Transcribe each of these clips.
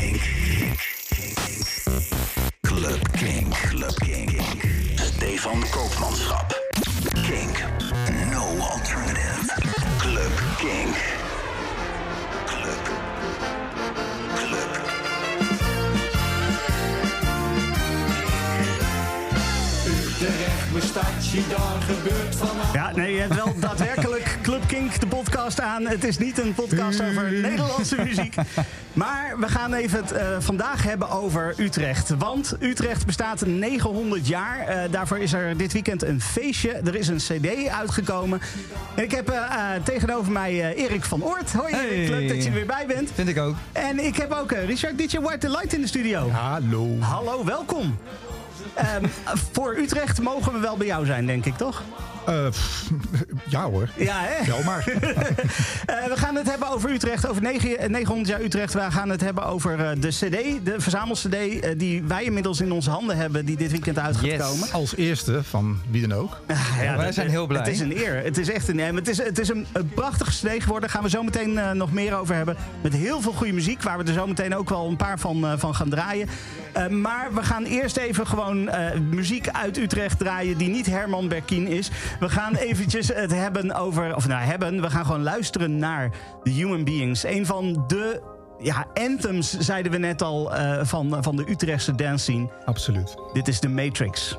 Kink. Club Kink. Club Kink. Stefan Koopmanschap. Kink. No alternative. Club Kink. Je, gebeurt van. Ja, nee, je hebt wel daadwerkelijk Club Kink, de podcast aan. Het is niet een podcast over Nederlandse muziek. Maar we gaan even het eh, vandaag hebben over Utrecht. Want Utrecht bestaat 900 jaar. Eh, daarvoor is er dit weekend een feestje. Er is een cd uitgekomen. En ik heb eh, tegenover mij eh, Erik van Oort. Hoi Erik, leuk dat je er weer bij bent. Vind ik ook. En ik heb ook Richard DJ White the Light in de studio. Hallo. Hallo, welkom. Ehm, voor Utrecht mogen we wel bij jou zijn, denk ik, toch? Eh, pff, ja hoor. Ja, hè? Wel maar. Eh, we gaan het hebben over Utrecht, over negen- 900 jaar Utrecht. We gaan het hebben over eh, de CD, de verzamel-CD, eh, die wij inmiddels in onze handen hebben, die dit weekend uit gaat Yes. komen. Als eerste van wie dan ook. Ja, wij dat- zijn heel blij. Het is een eer. Het is echt een eer. Het is, het is een, een prachtige CD geworden. Daar gaan we zo meteen eh, nog meer over hebben. Met heel veel goede muziek, waar we er zo meteen ook wel een paar van, eh, van gaan draaien. Eh, maar we gaan eerst even gewoon eh, muziek uit Utrecht draaien die niet Herman Berkien is. We gaan eventjes het hebben over, of nou hebben, we gaan gewoon luisteren naar The Human Beings. Een van de ja, anthems, zeiden we net al, eh, van, van de Utrechtse dance scene. Absoluut. Dit is The Matrix.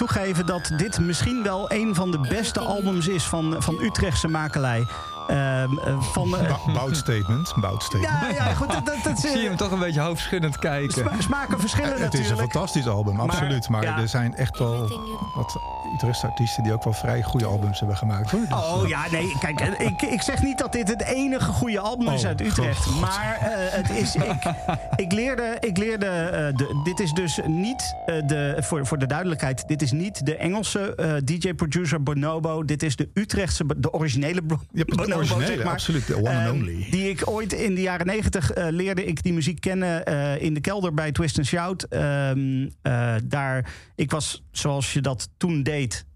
Toegeven dat dit misschien wel een van de beste albums is van, van Utrechtse makelij. Ehm, eh, van, eh, Bout statement. Bout statement. ja, ja, goed. Dat, dat, dat, Ik zie hem toch een beetje hoofdschuddend kijken. sma- smaken verschillen Het is een natuurlijk. fantastisch album, absoluut. Maar, ja. er zijn echt wel wat Utrechtse artiesten die ook wel vrij goede albums hebben gemaakt. Hoor. Dus, Oh eh, ja, nee, kijk, eh, ik, ik zeg niet dat dit het enige goede album is Oh, uit Utrecht. God. Maar eh, het is, ik, ik leerde, ik leerde eh, de, dit is dus niet eh, de, voor, voor de duidelijkheid, dit is niet de Engelse eh, DJ-producer Bonobo. Dit is de Utrechtse, de originele Je de Bonobo, originele, zeg maar. absoluut, de one and Ehm, only. Die ik ooit in de jaren negentig eh, leerde ik die muziek kennen eh, in de kelder bij Twist and Shout. Ehm, eh, daar, ik was zoals je dat toen deed,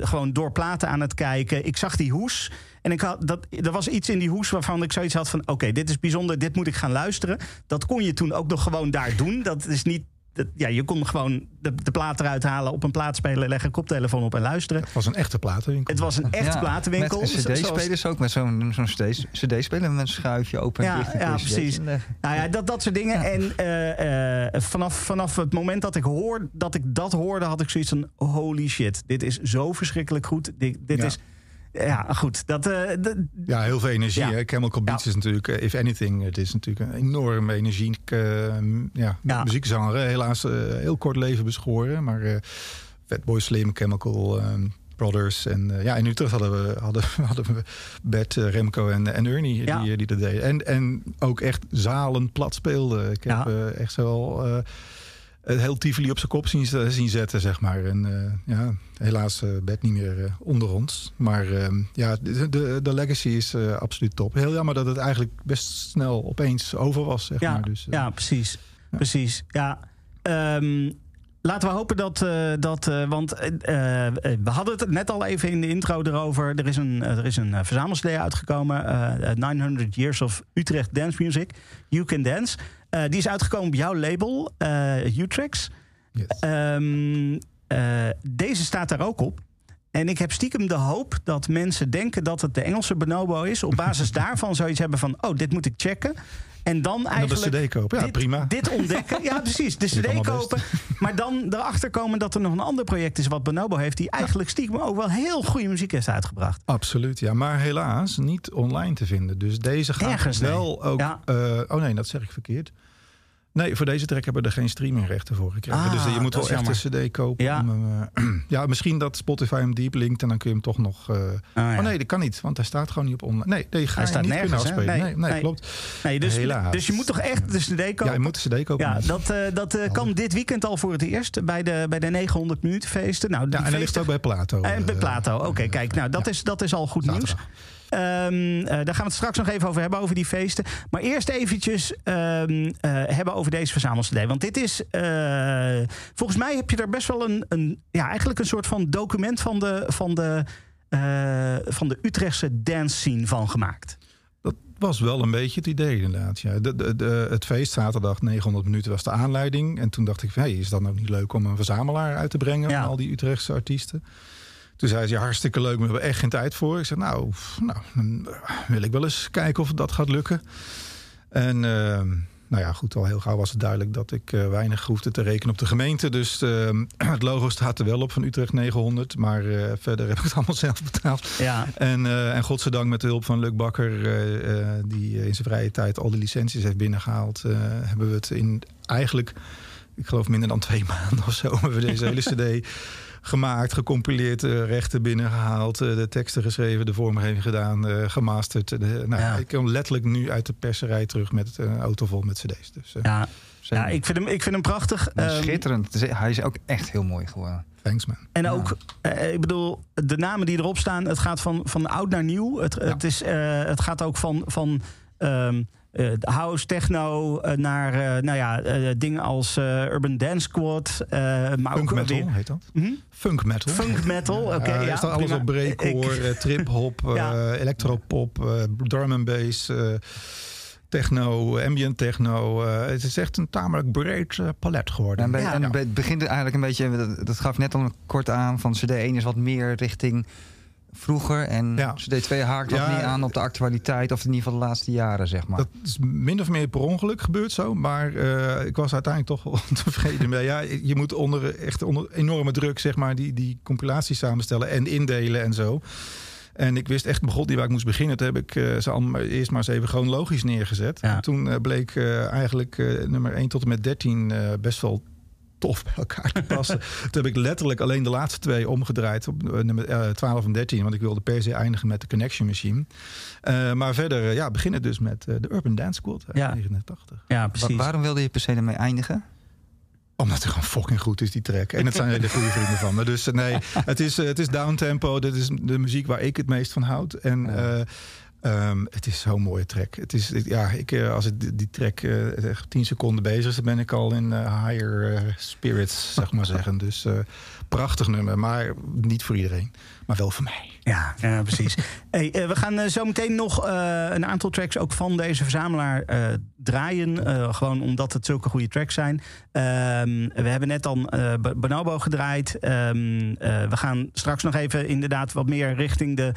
gewoon door platen aan het kijken. Ik zag die hoes. En ik had, dat, er was iets in die hoes waarvan ik zoiets had van... oké, dit is bijzonder, dit moet ik gaan luisteren. Dat kon je toen ook nog gewoon daar doen. Dat is niet... Dat, ja, je kon gewoon de, de plaat eruit halen, op een plaatspeler leggen... koptelefoon op en luisteren. Het was een echte platenwinkel. Het was een echte Ja, platenwinkel. Zoals- cd-spelers ook, met zo'n zo'n cd-speler met een schuifje open en Ja, dicht. en ja, je cd's precies. inleggen. Nou ja, dat, dat soort dingen. En eh, eh, vanaf, vanaf het moment dat ik, hoor, dat ik dat hoorde, had ik zoiets van: holy shit, dit is zo verschrikkelijk goed. Dit, dit Ja. is. Ja, goed. Dat, eh, Ja, heel veel energie. Ja. Hè? Chemical Beats Ja. is natuurlijk, eh, if anything, het is natuurlijk een enorm energiek eh, ja, Ja. muziekgenre. Helaas heel kort leven beschoren. Maar eh Fatboy Slim, Chemical eh, Brothers. En ja, in Utrecht hadden we, hadden, hadden we Bert, Remco en, en Ernie die, die dat deden. En, en ook echt zalen plat speelden. Ik heb echt zo wel... het heel Tivoli op zijn kop zien, zien zetten, zeg maar. En eh, ja, helaas eh Bert niet meer eh, onder ons. Maar ehm, ja, de, de, de legacy is absoluut top. Heel jammer dat het eigenlijk best snel opeens over was, zeg ja, maar. Dus, ja, precies. Precies. Ja. Ehm, laten we hopen dat. eh, dat eh, want eh, we hadden het net al even in de intro erover. Er is een, er is een verzamel-CD uitgekomen. eh, eh, 900 Years of Utrecht Dance Music. You Can Dance. Die is uitgekomen op jouw label, Utrex. yes. Ehm, eh, deze staat daar ook op. En ik heb stiekem de hoop dat mensen denken dat het de Engelse Bonobo is. Op basis daarvan zoiets hebben van: oh, dit moet ik checken. En dan en dan eigenlijk. de cd kopen. Ja, dit, prima. Dit ontdekken. Ja, precies. De CD kopen. Maar dan erachter komen dat er nog een ander project is wat Bonobo heeft. Die eigenlijk stiekem ook wel heel goede muziek heeft uitgebracht. Absoluut, ja. Maar helaas niet online te vinden. Dus deze gaat Ergens, nee. wel ook... Ja. eh, oh nee, dat zeg ik verkeerd. Nee, voor deze track hebben we er geen streamingrechten voor gekregen. Ah, dus je moet dat wel echt een cd kopen. Ja. Hem, eh, ja, misschien dat Spotify hem deep linkt en dan kun je hem toch nog... eh, ja. Oh nee, dat kan niet, want hij staat gewoon niet op online. Nee, nee ga Hij je staat niet nergens, afspelen. Nee, Nee, klopt. Nee, dus, Helaas. dus je moet toch echt de CD kopen? Ja, je moet de cd kopen. Ja, dat, eh, dat kan dit weekend al voor het eerst bij de, bij de 900 minuten feesten. Nou, ja, en hij ligt ook bij Plato. En bij Plato, oké, kijk, nou dat, is, dat is al goed nieuws. zaterdag. Eh, daar gaan we het straks nog even over hebben, over die feesten. Maar eerst eventjes ehm, eh, hebben over deze verzamelcd. Want dit is, eh, volgens mij heb je er best wel een, een ja, eigenlijk een soort van document van de, van de, van de Utrechtse dance scene van gemaakt. Dat was wel een beetje het idee inderdaad. Ja. De, de, de- het feest zaterdag 900 minuten was de aanleiding. En toen dacht ik, hey, is dat nou niet leuk om een verzamelaar uit te brengen Ja. van al die Utrechtse artiesten? Toen zei ze, ja, hartstikke leuk, maar we hebben echt geen tijd voor. Ik zei, nou, nou dan wil ik wel eens kijken of dat gaat lukken. En ehm, nou ja, goed, al heel gauw was het duidelijk dat ik eh, weinig hoefde te rekenen op de gemeente. Dus ehm, het logo staat er wel op van Utrecht 900. Maar eh, verder heb ik het allemaal zelf betaald. Ja, En, eh en godzijdank met de hulp van Luc Bakker, eh, eh, die eh, in zijn vrije tijd al die licenties heeft binnengehaald, eh, hebben we het in eigenlijk, ik geloof minder dan twee maanden of zo, hebben we deze hele CD gemaakt, gecompileerd, eh, rechten binnengehaald, eh, de teksten geschreven, de vormgeving gedaan, eh, gemasterd. De, nou, Ja. Ik kom letterlijk nu uit de perserij terug met een auto vol met CD's. Dus eh, ja. Ja ik, vind hem, ik vind hem prachtig. Ehm, Schitterend. Hij is ook echt heel mooi geworden. thanks man. En ook, eh, ik bedoel, de namen die erop staan, het gaat van, van oud naar nieuw. Het, het, is, eh, het gaat ook van, van ehm, eh, house, techno eh, naar eh, nou ja, eh, dingen als eh, Urban Dance Squad. eh, maar Funk ook metal weer- heet dat. Hm? Funk metal. Funk metal, oké. Ja, ja, er staat alles prima. op breakcore, Ik- trip-hop, Ja. eh, electropop, eh, drum and bass. eh, techno, ambient techno. eh, het is echt een tamelijk breed palet geworden. En, bij, Ja. en bij- het begint eigenlijk een beetje, dat, dat gaf net al kort aan, van CD1 is wat meer richting vroeger. En Ja. CD2 haakt Ja, meer aan op de actualiteit, of in ieder geval de laatste jaren, zeg maar. Dat is min of meer per ongeluk gebeurd zo. Maar eh, ik was uiteindelijk toch wel tevreden mee. Ja, je moet onder echt onder enorme druk zeg maar, die, die compilaties samenstellen en indelen en zo. En ik wist echt begon niet waar ik moest beginnen. Toen heb ik eh, ze allemaal eerst maar eens even chronologisch neergezet. Ja. En toen eh, bleek eigenlijk nummer 1 tot en met 13 eh, best wel tof bij elkaar te passen. toen heb ik letterlijk alleen de laatste twee omgedraaid op eh, nummer eh, 12 en 13. Want ik wilde per se eindigen met de Connection Machine. Eh, maar verder ja, beginnen dus met eh, de Urban Dance Squad uit Ja. 1989. Ja, Wa- precies. waarom wilde je per se ermee eindigen? Omdat het gewoon fucking goed is, die track. En het zijn hele goede vrienden van me. Dus eh, nee, het is, eh, het is downtempo. Dit is de muziek waar ik het meest van houd. En eh, ehm, het is zo'n mooie track. Het is, ja, ik, eh, als ik die, track eh, echt tien seconden bezig is... dan ben ik al in eh, higher eh, spirits, zeg maar zeggen. Dus eh, prachtig nummer, maar niet voor iedereen. Maar wel voor mij. Ja, ja precies. hey, eh, we gaan eh, zo meteen nog eh, een aantal tracks ook van deze verzamelaar eh, draaien. eh, gewoon omdat het zulke goede tracks zijn. Ehm, we hebben net dan eh, Bonobo gedraaid. Ehm, eh, we gaan straks nog even inderdaad wat meer richting de...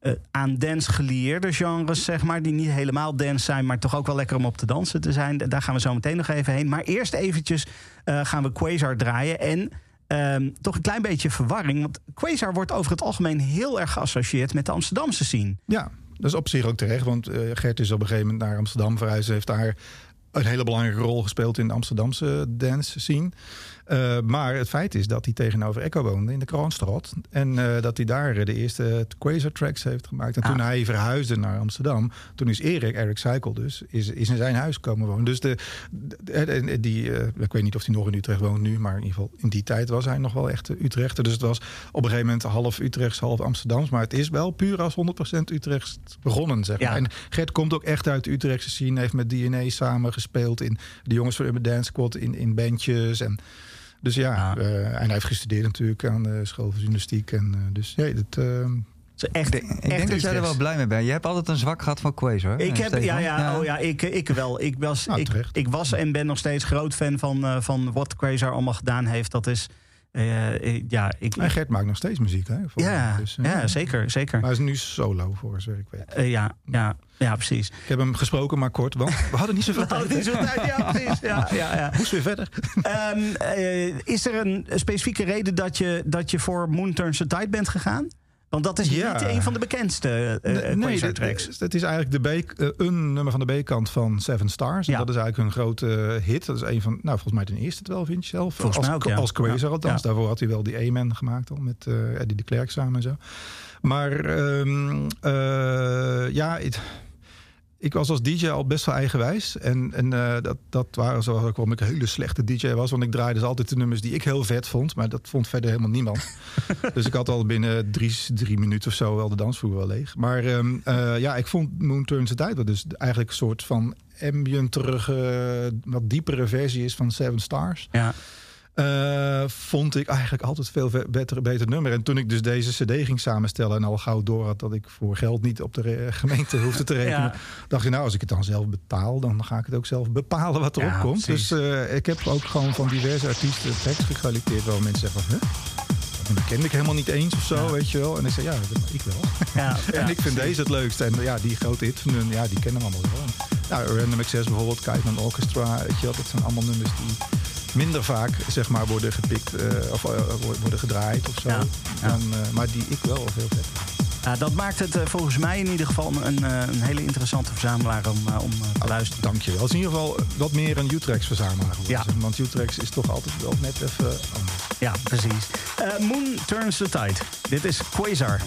eh, aan dance gelieerde genres, zeg maar. Die niet helemaal dance zijn, maar toch ook wel lekker om op te dansen te zijn. Daar gaan we zo meteen nog even heen. Maar eerst eventjes eh, gaan we Quasar draaien. En Ehm, toch een klein beetje verwarring. Want Quasar wordt over het algemeen heel erg geassocieerd met de Amsterdamse scene. Ja, dat is op zich ook terecht. Want eh, Gert is op een gegeven moment naar Amsterdam verhuisd. Heeft daar een hele belangrijke rol gespeeld in de Amsterdamse dance scene. Eh, maar het feit is dat hij tegenover Echo woonde in de Kroonstraat. En eh, dat hij daar eh, de eerste Quasar tracks heeft gemaakt. En toen Ah. hij verhuisde naar Amsterdam, toen is Erik, Eric Cycle dus, is, is in zijn huis komen wonen. Dus de, die, eh, ik weet niet of hij nog in Utrecht woont nu, maar in ieder geval in die tijd was hij nog wel echt Utrechter. Dus het was op een gegeven moment half Utrechts, half Amsterdams. Maar het is wel puur als 100% Utrechts begonnen, zeg maar. Ja. En Gert komt ook echt uit de Utrechtse scene, heeft met DNA samen gespeeld in de jongens van Urban Dance Squad in, in bandjes en dus ja, Ja. eh, en hij heeft gestudeerd natuurlijk aan de school van journalistiek. En, eh, dus ja, dat, eh, is echt, Ik denk, ik echt denk dat jij er wel blij mee bent. Je hebt altijd een zwak gehad van Quasar. Ik eh, heb, ja, ja, Oh ja ik, ik wel. Ik was, Nou, ik, was en ben nog steeds groot fan van, eh, van wat Quasar allemaal gedaan heeft. Dat is, eh, eh, ja, ik, en Gert maakt nog steeds muziek. Hè, ja. Dus, eh, ja, zeker, zeker. Maar hij is nu solo, voor zover ik weet. Ja, ja, ja, precies. Ik heb hem gesproken, maar kort, want we hadden niet zoveel tijd. Oh, die soort tijd, ja, precies. Ja, ja, ja. Moest weer verder. Ehm, eh, is er een specifieke reden dat je, dat je voor Moon Turns the Tide bent gegaan? Want dat is Ja. niet een van de bekendste eh nee, tracks. Het is eigenlijk de B, eh, een nummer van de B-kant van Seven Stars. En Ja. dat is eigenlijk een grote hit. Dat is een van, nou, volgens mij ten eerste wel, vind je zelf. Volgens als, mij ook, ja. Als Quasar althans. Daarvoor had hij wel die A-Man gemaakt al met eh, Eddie de Klerk samen en zo. Maar ehm, eh, ja, het- ik was als DJ al best wel eigenwijs. En, en eh, dat, dat waren zo ook waarom ik een hele slechte DJ was. Want ik draaide dus altijd de nummers die ik heel vet vond. Maar dat vond verder helemaal niemand. dus ik had al binnen drie, drie minuten of zo wel de dansvloer wel leeg. Maar ehm, eh, ja, ik vond Moon Turns the Tide... dus eigenlijk een soort van ambienterige, wat diepere versie is van Seven Stars... Ja. Eh, vond ik eigenlijk altijd veel ve- beter, beter nummer. En toen ik dus deze cd ging samenstellen... en al gauw door had dat ik voor geld niet op de gemeente hoefde te rekenen... Ja. dacht ik, nou, als ik het dan zelf betaal... dan ga ik het ook zelf bepalen wat erop Ja, komt. precies. Dus eh, ik heb ook gewoon van diverse artiesten tekst gekwaliteerd... waar mensen zeggen van, huh? Dat kende ik helemaal niet eens of zo, Ja. weet je wel. En ik zei, ja, ik wel. Ja, En ik vind deze het leukste. En ja, die grote hit van hun, ja, die kennen we allemaal wel. Nou, Random Access bijvoorbeeld, Kiteman Orchestra, weet je wel. Dat zijn allemaal nummers die minder vaak, zeg maar, worden gepikt eh, of eh, worden gedraaid of zo. Ja, ja. Dan, eh, maar die ik wel heel vet. Ja, dat maakt het volgens mij in ieder geval een, een hele interessante verzamelaar om, om te luisteren. Dankjewel. Het is in ieder geval wat meer een Utrechts verzamelaar geworden. Ja. Want Utrechts is toch altijd wel net even anders. Ja, precies. Moon Turns the Tide. Dit is Quasar.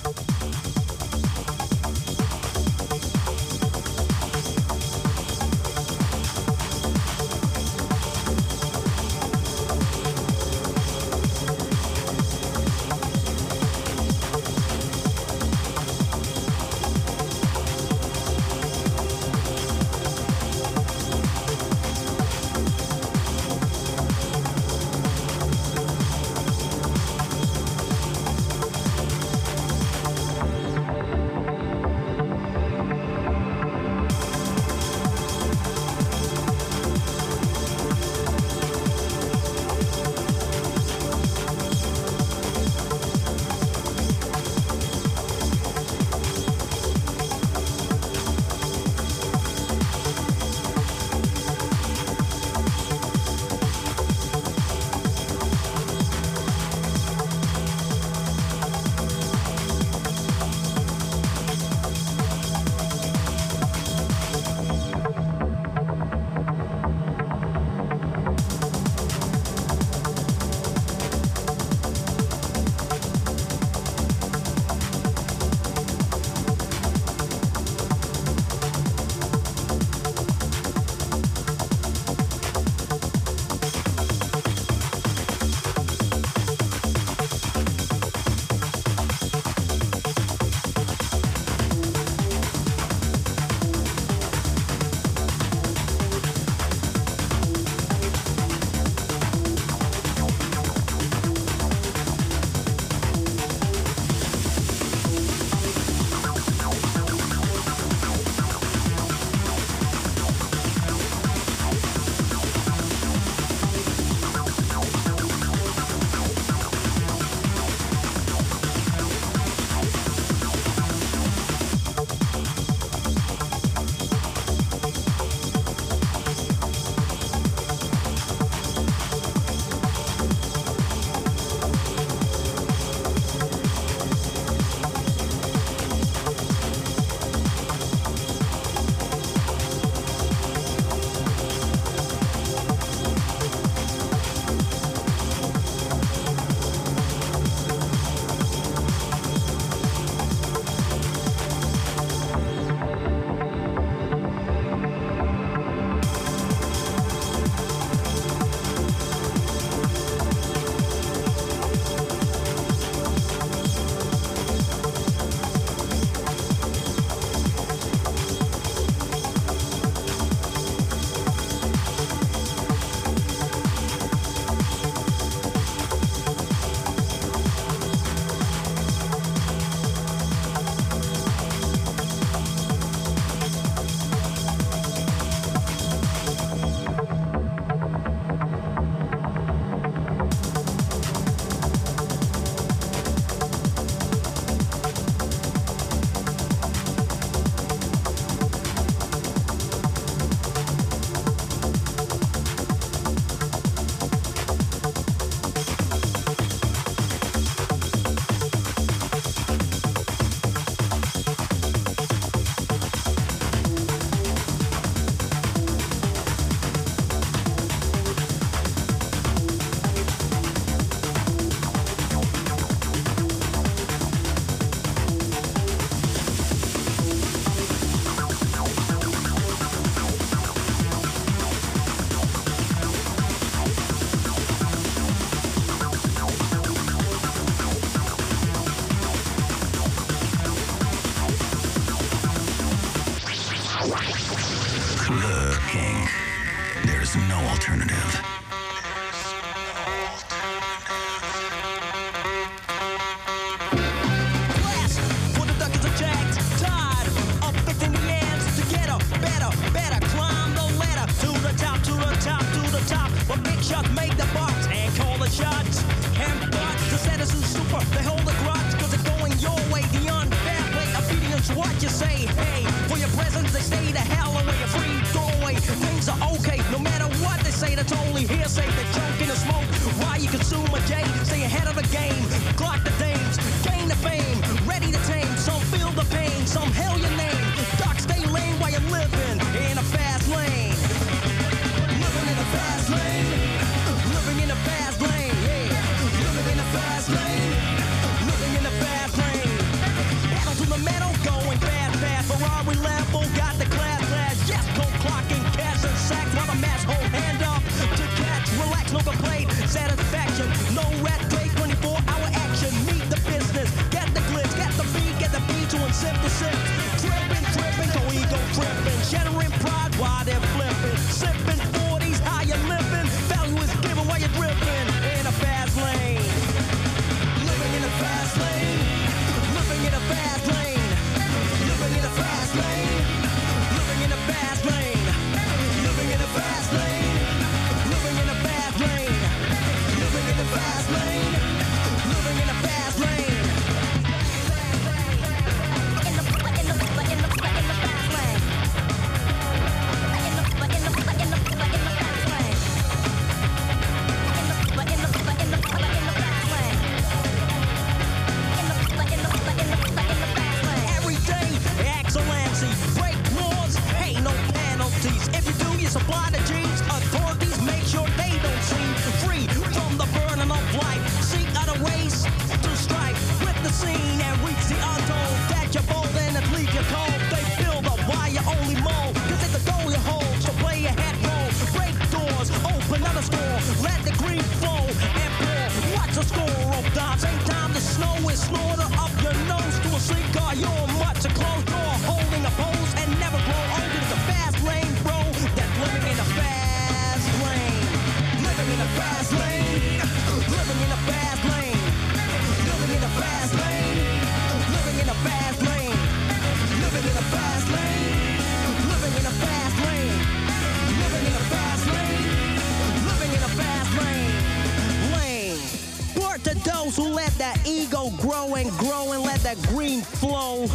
Grow and grow and let that green flow.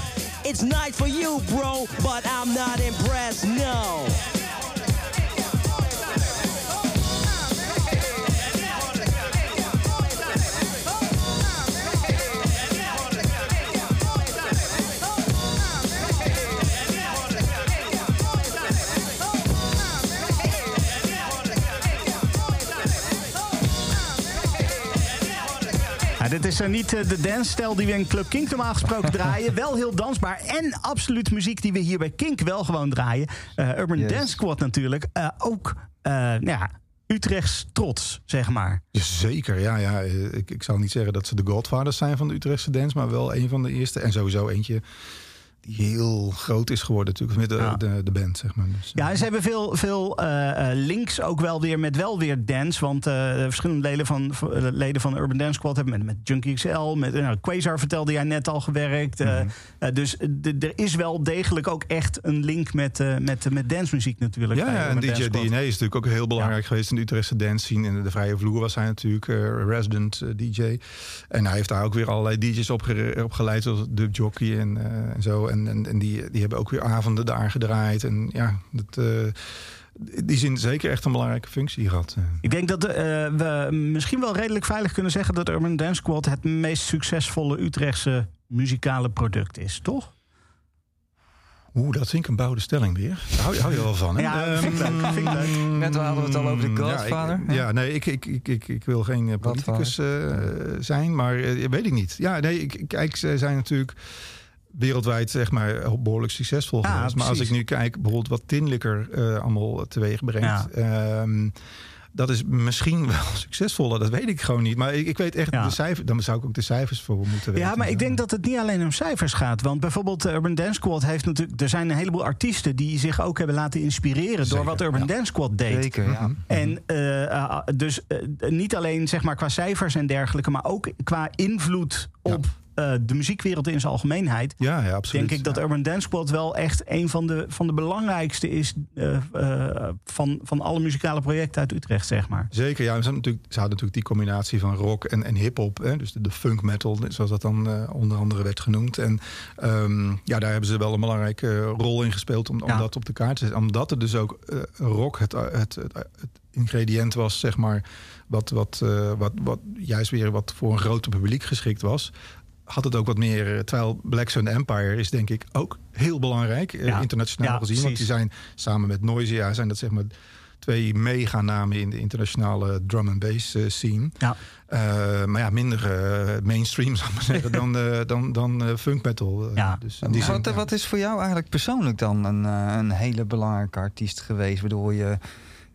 It's nice for you, bro, but I'm not impressed, no. Is niet eh, de dancestijl die we in Club Kink normaal gesproken draaien. Wel heel dansbaar en absoluut muziek die we hier bij Kink wel gewoon draaien. Eh, Urban Yes. Dance Squad natuurlijk. Eh, ook nou ja, Utrechts trots, zeg maar. Zeker, ja. ja. Ik, ik zal niet zeggen dat ze de godfathers zijn van de Utrechtse dance, maar wel een van de eerste. En sowieso eentje heel groot is geworden natuurlijk met de, Ja. de, de band, zeg maar. Dus, Ja, en ze hebben veel, veel eh, eh, links ook wel weer met wel weer dance. Want eh, verschillende leden van, eh, leden van Urban Dance Squad hebben met, met Junkie XL, met nou, Quasar vertelde jij net al gewerkt. Eh, eh, dus eh, er is wel degelijk ook echt een link met, eh met, met dancemuziek natuurlijk. Ja, en DJ. DNA is natuurlijk ook heel belangrijk geweest in de Utrechtse dance scene. In de vrije vloer was hij natuurlijk eh, resident eh, DJ. En hij heeft daar ook weer allerlei DJ's opge- opgeleid, zoals Dub Jockey en, eh, en zo. En, en, en die, die hebben ook weer avonden daar gedraaid. En ja, dat, eh, die zin zeker echt een belangrijke functie gehad. eh. Ik denk dat eh, we misschien wel redelijk veilig kunnen zeggen dat Urban Dance Squad het meest succesvolle Utrechtse muzikale product is, toch? Oeh, dat vind ik een bouwde stelling weer. Daar hou, je- hou je wel van, hè? Ja, vind ik leuk, vind ik leuk. Net hadden we het al over de Ja, ik- Godfather. Ja, nee, ik, ik, ik, ik, ik wil geen politicus eh, zijn, maar eh, weet ik niet. Ja, nee, ik, ik- kijk, ze zijn natuurlijk wereldwijd zeg maar behoorlijk succesvol Ja, geweest. Maar als ik nu kijk bijvoorbeeld wat Tinlikker eh allemaal teweeg brengt... ehm, dat is misschien wel succesvoller, dat weet ik gewoon niet. Maar ik, ik weet echt Ja. de cijfers, dan zou ik ook de cijfers voor moeten weten. Ja, maar ik denk dat het niet alleen om cijfers gaat. Want bijvoorbeeld eh, Urban Dance Squad heeft natuurlijk... Er zijn een heleboel artiesten die zich ook hebben laten inspireren... door wat Urban ja. Dance Squad deed. Zeker, ja. Mhm. En eh, dus niet alleen zeg maar qua cijfers en dergelijke... maar ook qua invloed op eh, de muziekwereld in zijn algemeenheid. Ja, ja, absoluut. Denk ik dat. Urban Dance Squad wel echt een van de, van de belangrijkste is eh, eh, van, van alle muzikale projecten uit Utrecht, zeg maar. Zeker, ja. Ze hadden natuurlijk, ze hadden natuurlijk die combinatie van rock en, en hip-hop. Dus de, de funk metal, zoals dat dan onder andere werd genoemd. En ehm, ja, daar hebben ze wel een belangrijke rol in gespeeld om, om Ja. dat op de kaart te zetten. Omdat er dus ook rock het, het, het, het ingrediënt was, zeg maar, wat, wat, wat, wat juist weer wat voor een groter publiek geschikt was. Had het ook wat meer. eh, Terwijl Black Sun Empire is denk ik ook heel belangrijk, eh, Ja. internationaal Ja, gezien. Want die zijn samen met Noisia zijn dat zeg maar twee meganamen in de internationale drum and bass eh, scene. Ja. Eh, maar ja, minder mainstream zou ik maar zeggen dan, eh, dan, dan funk metal. Ja. Dus die Wat, ja. wat is voor jou eigenlijk persoonlijk dan een, een hele belangrijke artiest geweest... waardoor je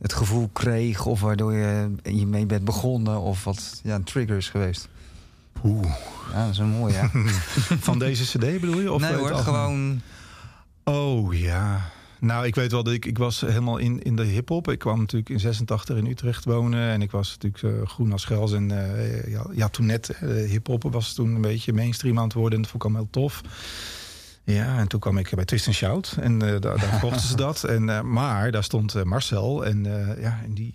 het gevoel kreeg of waardoor je je mee bent begonnen... of wat ja, een trigger is geweest? Oeh. Ja, dat is een mooie, hè? Van deze cd bedoel je? Of nee hoor, gewoon... Oh ja. Nou, ik weet wel dat ik, ik was helemaal in, in de hip-hop. Ik kwam natuurlijk in 86 in Utrecht wonen. En ik was natuurlijk eh, groen als gels. En eh, ja, ja, toen net eh, hip-hop was toen een beetje mainstream aan het worden. En dat vond ik allemaal heel tof. Ja, en toen kwam ik bij Twist Shout. En daar, daar kochten ze dat. En, maar daar stond Marcel. En ja, en die...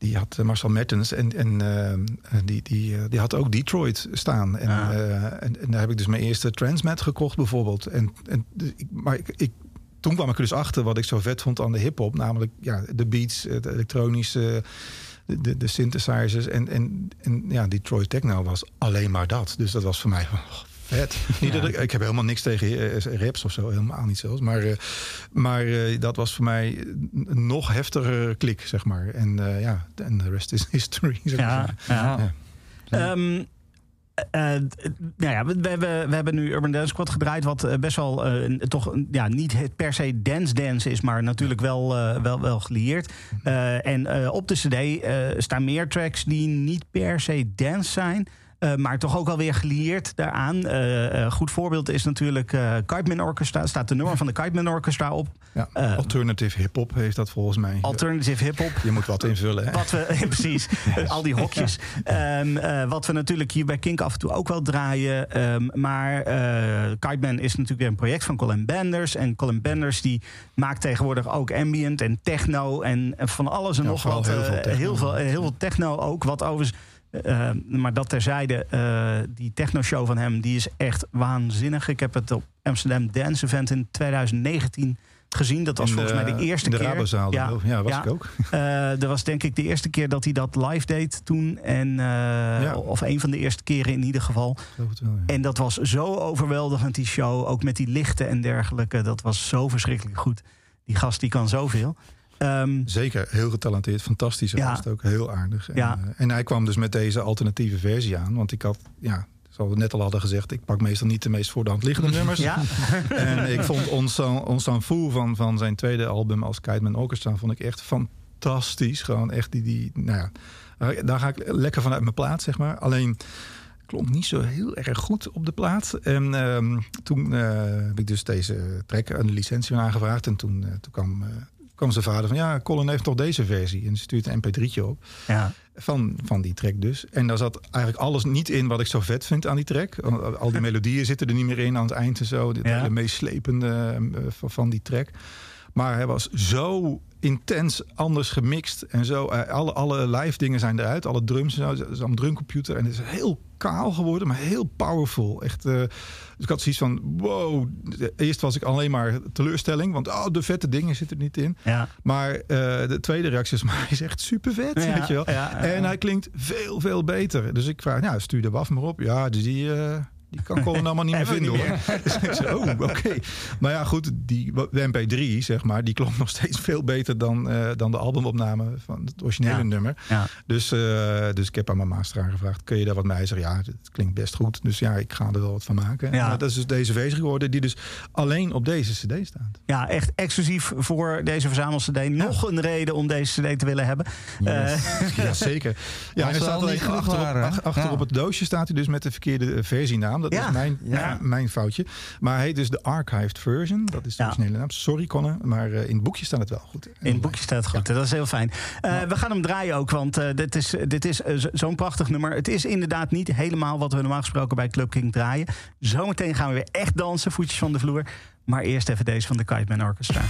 die had eh, Marcel Mertens en, en eh, die, die, eh, die had ook Detroit staan. En, Ah. en, en daar heb ik dus mijn eerste Transmet gekocht bijvoorbeeld. En, en, dus maar ik, ik, toen kwam ik er dus achter wat ik zo vet vond aan de hip-hop. Namelijk ja, de beats, het elektronische, de, de, de synthesizers. En, en, en ja, Detroit Techno was alleen maar dat. Dus dat was voor mij oh, vet. Niet dat ik, ik heb helemaal niks tegen eh, raps of zo, helemaal niet zelfs. Maar, eh, maar eh, dat was voor mij een nog heftiger klik, zeg maar. En ja, en de rest is history. zeg maar. Ja, ja. Ehm, eh, eh, nou ja, we, we hebben, we hebben nu Urban Dance Squad gedraaid, wat best wel een- toch ja, niet het per se dance dance is, maar natuurlijk wel, eh, wel, wel gelieerd. En op de CD staan meer tracks die niet per se dance zijn. Eh, maar toch ook alweer gelieerd daaraan. Eh, goed voorbeeld is natuurlijk eh Kiteman Orchestra. Staat de nummer van de Kiteman Orchestra op. Ja, Alternative hip-hop heeft dat volgens mij. Alternative hip-hop. Je moet wat invullen. Hè? Wat we, precies, al die hokjes. Ehm, eh, wat we natuurlijk hier bij Kink af en toe ook wel draaien. Ehm, maar Kiteman is natuurlijk weer een project van Colin Benders. En Colin Benders die maakt tegenwoordig ook ambient en techno. En van alles en Ja, nog wat. heel veel heel, veel, heel veel techno ook. Wat overigens... eh, maar dat terzijde, eh die techno-show van hem, die is echt waanzinnig. Ik heb het op Amsterdam Dance Event in 2019 gezien. Dat was In volgens de- mij de eerste de keer. Rabozaal. Ja, ja was ja. ik ook. Eh, dat was denk ik de eerste keer dat hij dat live deed toen. En, Of een van de eerste keren in ieder geval. Wel. En dat was zo overweldigend, die show. Ook met die lichten en dergelijke. Dat was zo verschrikkelijk goed. Die gast die kan zoveel. Ehm, Zeker, heel getalenteerd, fantastisch. Ja. Ook heel aardig. En, Ja. eh, en hij kwam dus met deze alternatieve versie aan. Want ik had, ja, zoals we net al hadden gezegd, ik pak meestal niet de meest voor de hand liggende nummers. ja, En ik vond Ons San Fu van, van zijn tweede album als Kiteman Orchestra vond ik echt fantastisch. Gewoon echt die, die nou ja, daar- ga ik lekker vanuit mijn plaat, zeg maar. Alleen klonk niet zo heel erg goed op de plaat. En ehm, toen eh, heb ik dus deze track een licentie aangevraagd. En toen, eh, toen kwam, kwam zijn vader van... ja, Colin heeft toch deze versie. En ze stuurt een mp3'tje op ja. van, van die track dus. En daar zat eigenlijk alles niet in wat ik zo vet vind aan die track. Al die melodieën zitten er niet meer in aan het eind en zo. Dit Ja. hele meeslepende eh, van- van die track. Maar hij was zo intens anders gemixt. En zo, eh, alle, alle live dingen zijn eruit. Alle drums en zo. Drumcomputer. En het is heel kaal geworden, maar heel powerful. Echt, eh, dus ik had zoiets van, wow. Eerst was ik alleen maar teleurstelling. Want oh, de vette dingen zitten er niet in. ja. Maar eh, de tweede reactie is, maar hij is echt super vet, Ja, weet je wel. ja. En hij klinkt veel, veel beter. Dus ik vraag, nou, stuur de waf maar op. Ja, dus die, eh, die kan Colin allemaal niet meer vinden, niet hoor. Dus ik zei, oh, oké. Maar ja, goed, die de MP3, zeg maar, die klonk nog steeds veel beter dan, eh, dan de albumopname van het originele Ja. nummer. Ja. Dus, eh, dus ik heb aan mijn master aangevraagd, kun je daar wat mee? Hij zegt, ja, het klinkt best goed. Dus ja, ik ga er wel wat van maken. Ja. En dat is dus deze versie geworden, die dus alleen op deze cd staat. ja, echt exclusief voor deze verzamel-cd. Nog een reden om deze cd te willen hebben. Eh, Ja, zeker. Ja, hij we staat al alleen achterop, waren, het doosje staat hij dus met de verkeerde versienaam. Dat ja. is mijn, ja. mijn foutje. Maar hij heet dus de archived version. Dat is de originele naam. Sorry, Conne. Maar eh, in het boekje staat het wel goed. In het boekje staat het goed. Dat is heel fijn. Eh, we gaan hem draaien ook, want eh, dit is, dit is zo'n prachtig nummer. Het is inderdaad niet helemaal wat we normaal gesproken bij Club King draaien. Zometeen gaan we weer echt dansen, voetjes van de vloer. Maar eerst even deze van de Kite Orchestra.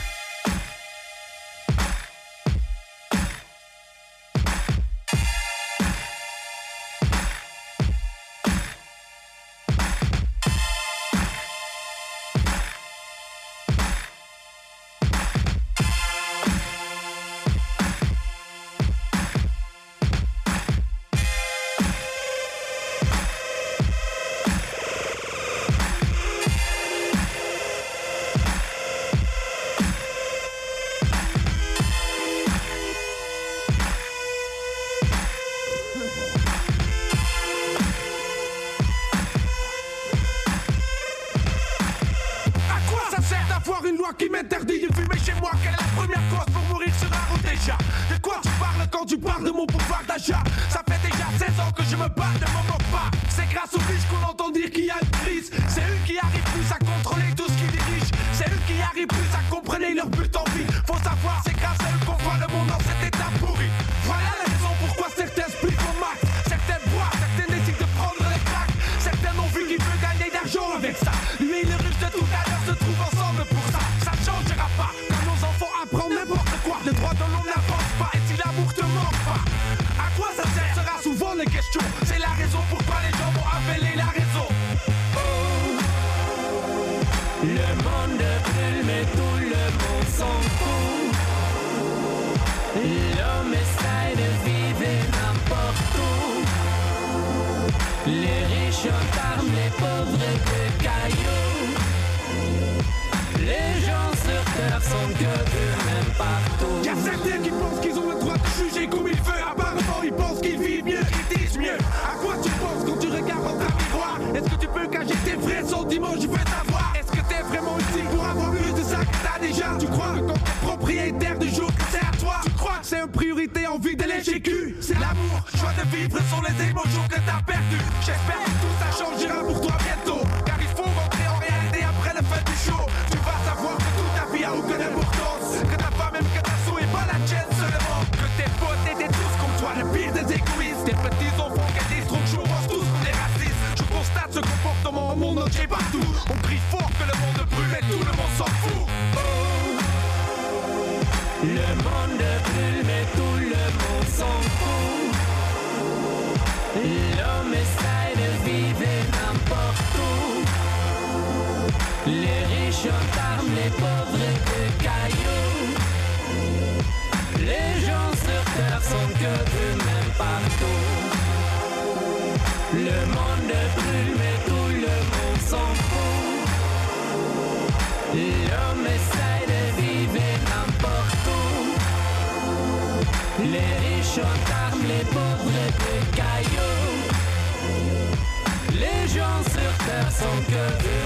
J'espère que tout ça changera pour toi bientôt. Car il faut rentrer en réalité après la fin du show. Tu vas savoir que toute ta vie a aucune importance. Que ta femme même que ta sou et pas la tienne seulement. Que tes potes étaient tous comme toi, le pire des égoïstes. Tes petits enfants qui trop que je pense tous qu'on est racistes. Je constate ce comportement au monde entier partout. On crie fort que le monde brûle et tout le monde s'en fout. good.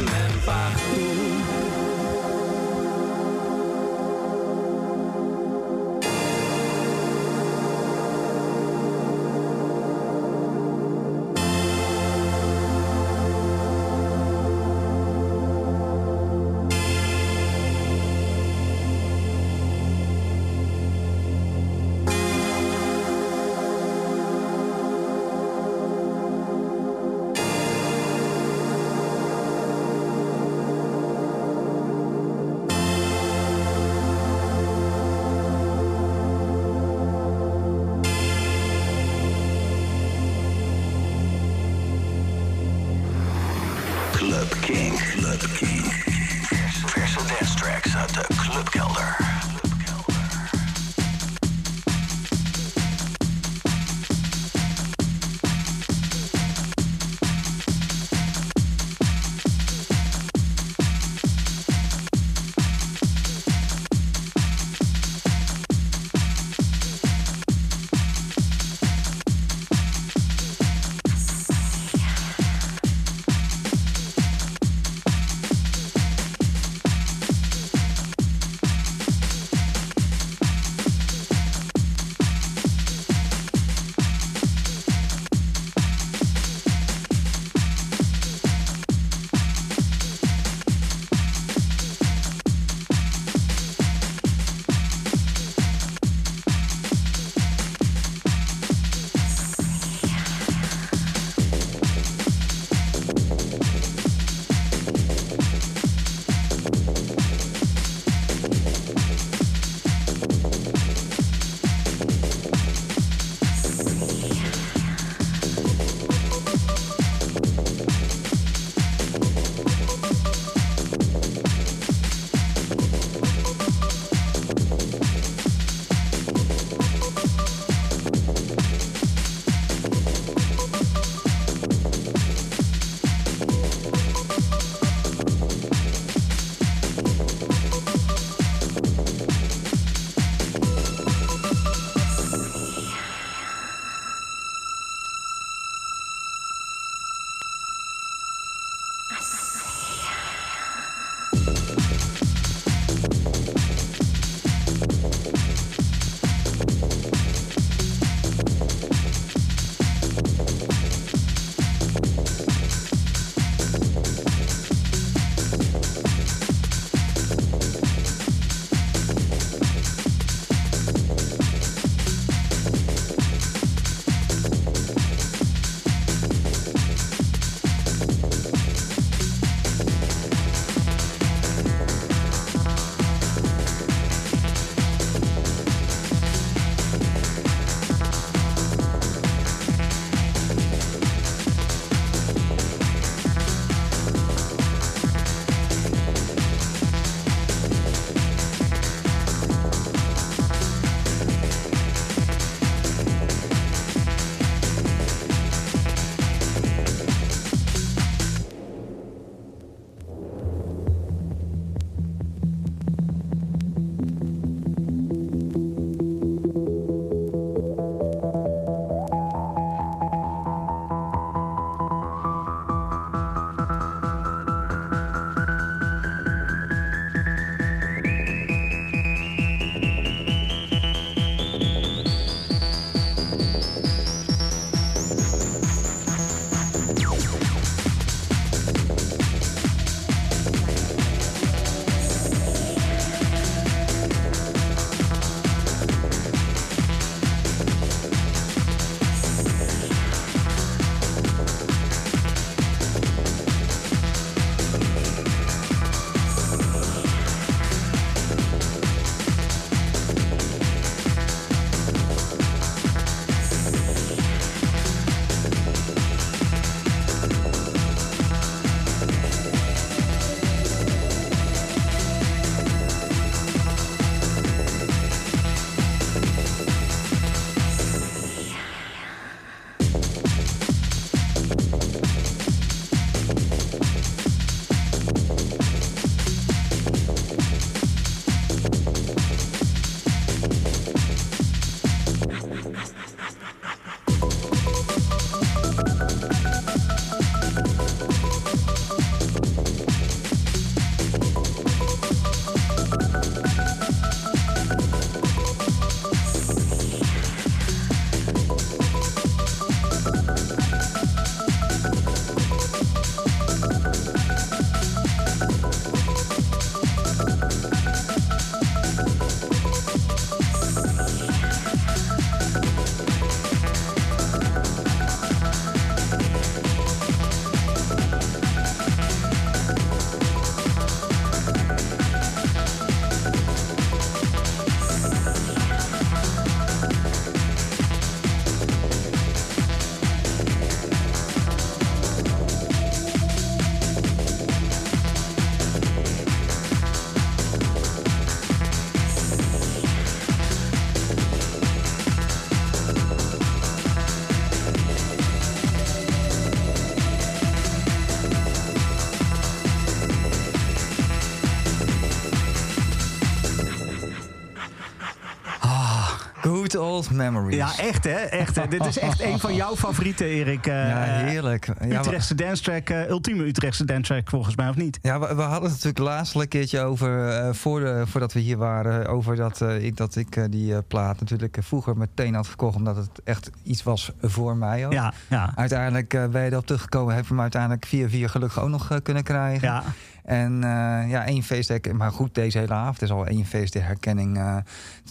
Old memories. Ja, echt hè? Echt, hè? Dit is echt een van jouw favorieten, Erik. eh, Ja, heerlijk. Ja, we- Utrechtse dance track, eh, ultieme Utrechtse dance track volgens mij, of niet? Ja, we, we hadden het natuurlijk laatst een keertje over, eh, voor de, voordat we hier waren, over dat, ik, dat ik die plaat natuurlijk vroeger meteen had gekocht, omdat het echt iets was voor mij ook. Ja, ja. Uiteindelijk ben je erop teruggekomen, heb je hem uiteindelijk via via gelukkig ook nog kunnen krijgen. Ja, En eh, ja, één feest, der- maar goed, deze hele avond is al één feest der herkenning eh,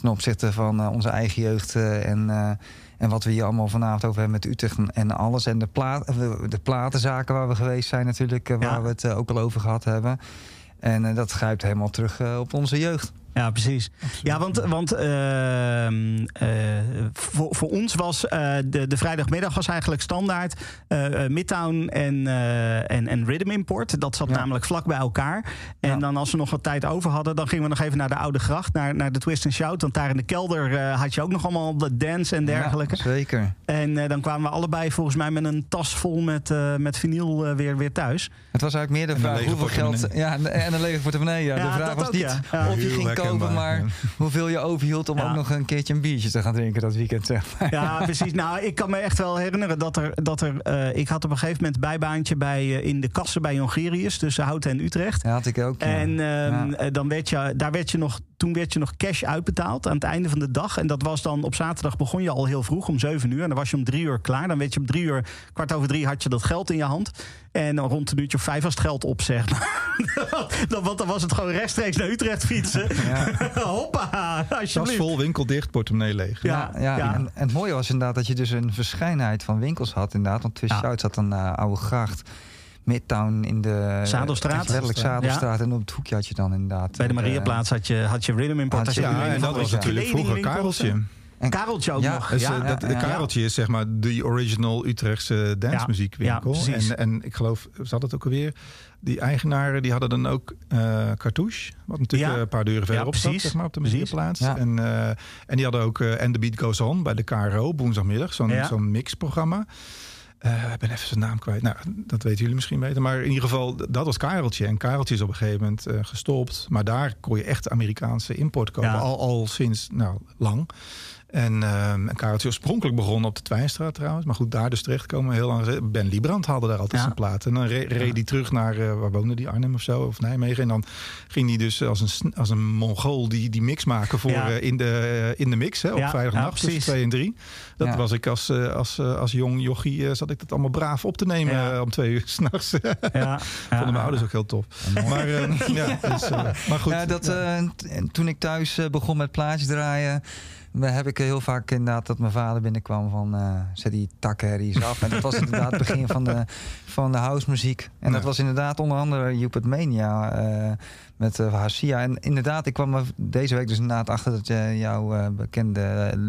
ten opzichte van eh, onze eigen jeugd en, en wat we hier allemaal vanavond over hebben met Utrecht en, alles. En de, plaat, de platenzaken waar we geweest zijn natuurlijk, waar Ja. we het ook al over gehad hebben. En dat grijpt helemaal terug op onze jeugd. Ja precies. Ja, want, want ehm, eh, voor, voor ons was eh, de, de vrijdagmiddag was eigenlijk standaard eh, Midtown en, eh, en, en Rhythm Import. Dat zat Ja. namelijk vlak bij elkaar. En Ja. dan als we nog wat tijd over hadden, dan gingen we nog even naar de Oude Gracht, naar, naar de Twist and Shout. Want daar in de kelder eh, had je ook nog allemaal de dance en dergelijke. Ja, zeker. En eh, dan kwamen we allebei volgens mij met een tas vol met, eh, met vinyl weer, weer thuis. Het was eigenlijk meer de En vraag hoeveel geld... Ja, en- en een lege portemonnee. Ja. Ja, de vraag was ook, niet of je ging maar ja. hoeveel je overhield om Ja. ook nog een keertje een biertje te gaan drinken dat weekend. Zeg maar. Ja, precies. Nou, ik kan me echt wel herinneren dat er. Dat er eh, ik had op een gegeven moment een bijbaantje bij, eh, in de kassen bij Jongerius, tussen Houten en Utrecht. Ja, had ik ook. ja. En ehm, Ja. eh, dan werd je, daar werd je nog, toen werd je nog cash uitbetaald aan het einde van de dag. En dat was dan op zaterdag begon je al heel vroeg om 7 uur. En dan was je om drie uur klaar. Dan werd je om drie uur, kwart over drie, had je dat geld in je hand. En dan rond een uurtje of vijf was het geld op, zeg maar. want dan was het gewoon rechtstreeks naar Utrecht fietsen. Hoppa, Het was alsjeblieft. vol winkel dicht, portemonnee leeg. Ja, Ja, ja. En, en het mooie was inderdaad dat je dus een verschijnheid van winkels had. Inderdaad, want Twist Ja. Shout zat aan de Oude Gracht. Midtown in de... Zadelstraat. echt Letterlijk Zadelstraat. En op het hoekje had je dan inderdaad... Bij de eh, Mariaplaats had je, had je Rhythm Import. Ja, en dat was Ja. natuurlijk vroeger Kareltje. En- Kareltje ook Ja, nog. Dus, ja. eh, dat, ja. Kareltje is zeg maar de original Utrechtse precies. en, en ik geloof, hadden het ook alweer. Die eigenaren die hadden dan ook eh Cartouche. Wat natuurlijk een paar deuren verderop zat, zeg maar, op de. Ja. En, eh, en die hadden ook eh And The Beat Goes On bij de KRO op woensdagmiddag. Zo'n mixprogramma. Eh, ik ben even zijn naam kwijt. Nou, dat weten jullie misschien beter. Maar in ieder geval, dat was Kareltje. En Kareltje is op een gegeven moment gestopt. Maar daar kon je echt Amerikaanse import kopen. Ja. Al, al sinds nou, lang. En, ehm en Kareltje oorspronkelijk begonnen op de Twijnstraat trouwens. Maar goed, daar dus terechtkomen heel lang. Ben Liebrand haalde daar altijd Ja. zijn plaat. En dan re- reed hij terug naar, eh, waar woonde die, Arnhem of zo, of Nijmegen. En dan ging hij dus als een, als een mongool die, die mix maken voor Ja. eh, in, de, in de mix. Hè, op Ja, ja, vrijdagnacht tussen precies. twee en drie. Dat Ja. was ik als, eh, als, eh, als jong jochie, eh, zat ik dat allemaal braaf op te nemen Ja. om twee uur s'nachts. Ja, ja. Vonden mijn ouders ook heel tof. Maar, eh, ja, dus, maar goed. Ja, dat, eh, toen ik thuis begon met plaatjes draaien, heb ik heel vaak inderdaad dat mijn vader binnenkwam van eh, zet die eens af. En dat was inderdaad het begin van de, van de house muziek. En dat was inderdaad onder andere Jupit Mania eh, met uh, Hasia. En inderdaad, ik kwam deze week dus inderdaad achter dat eh, jouw eh, bekende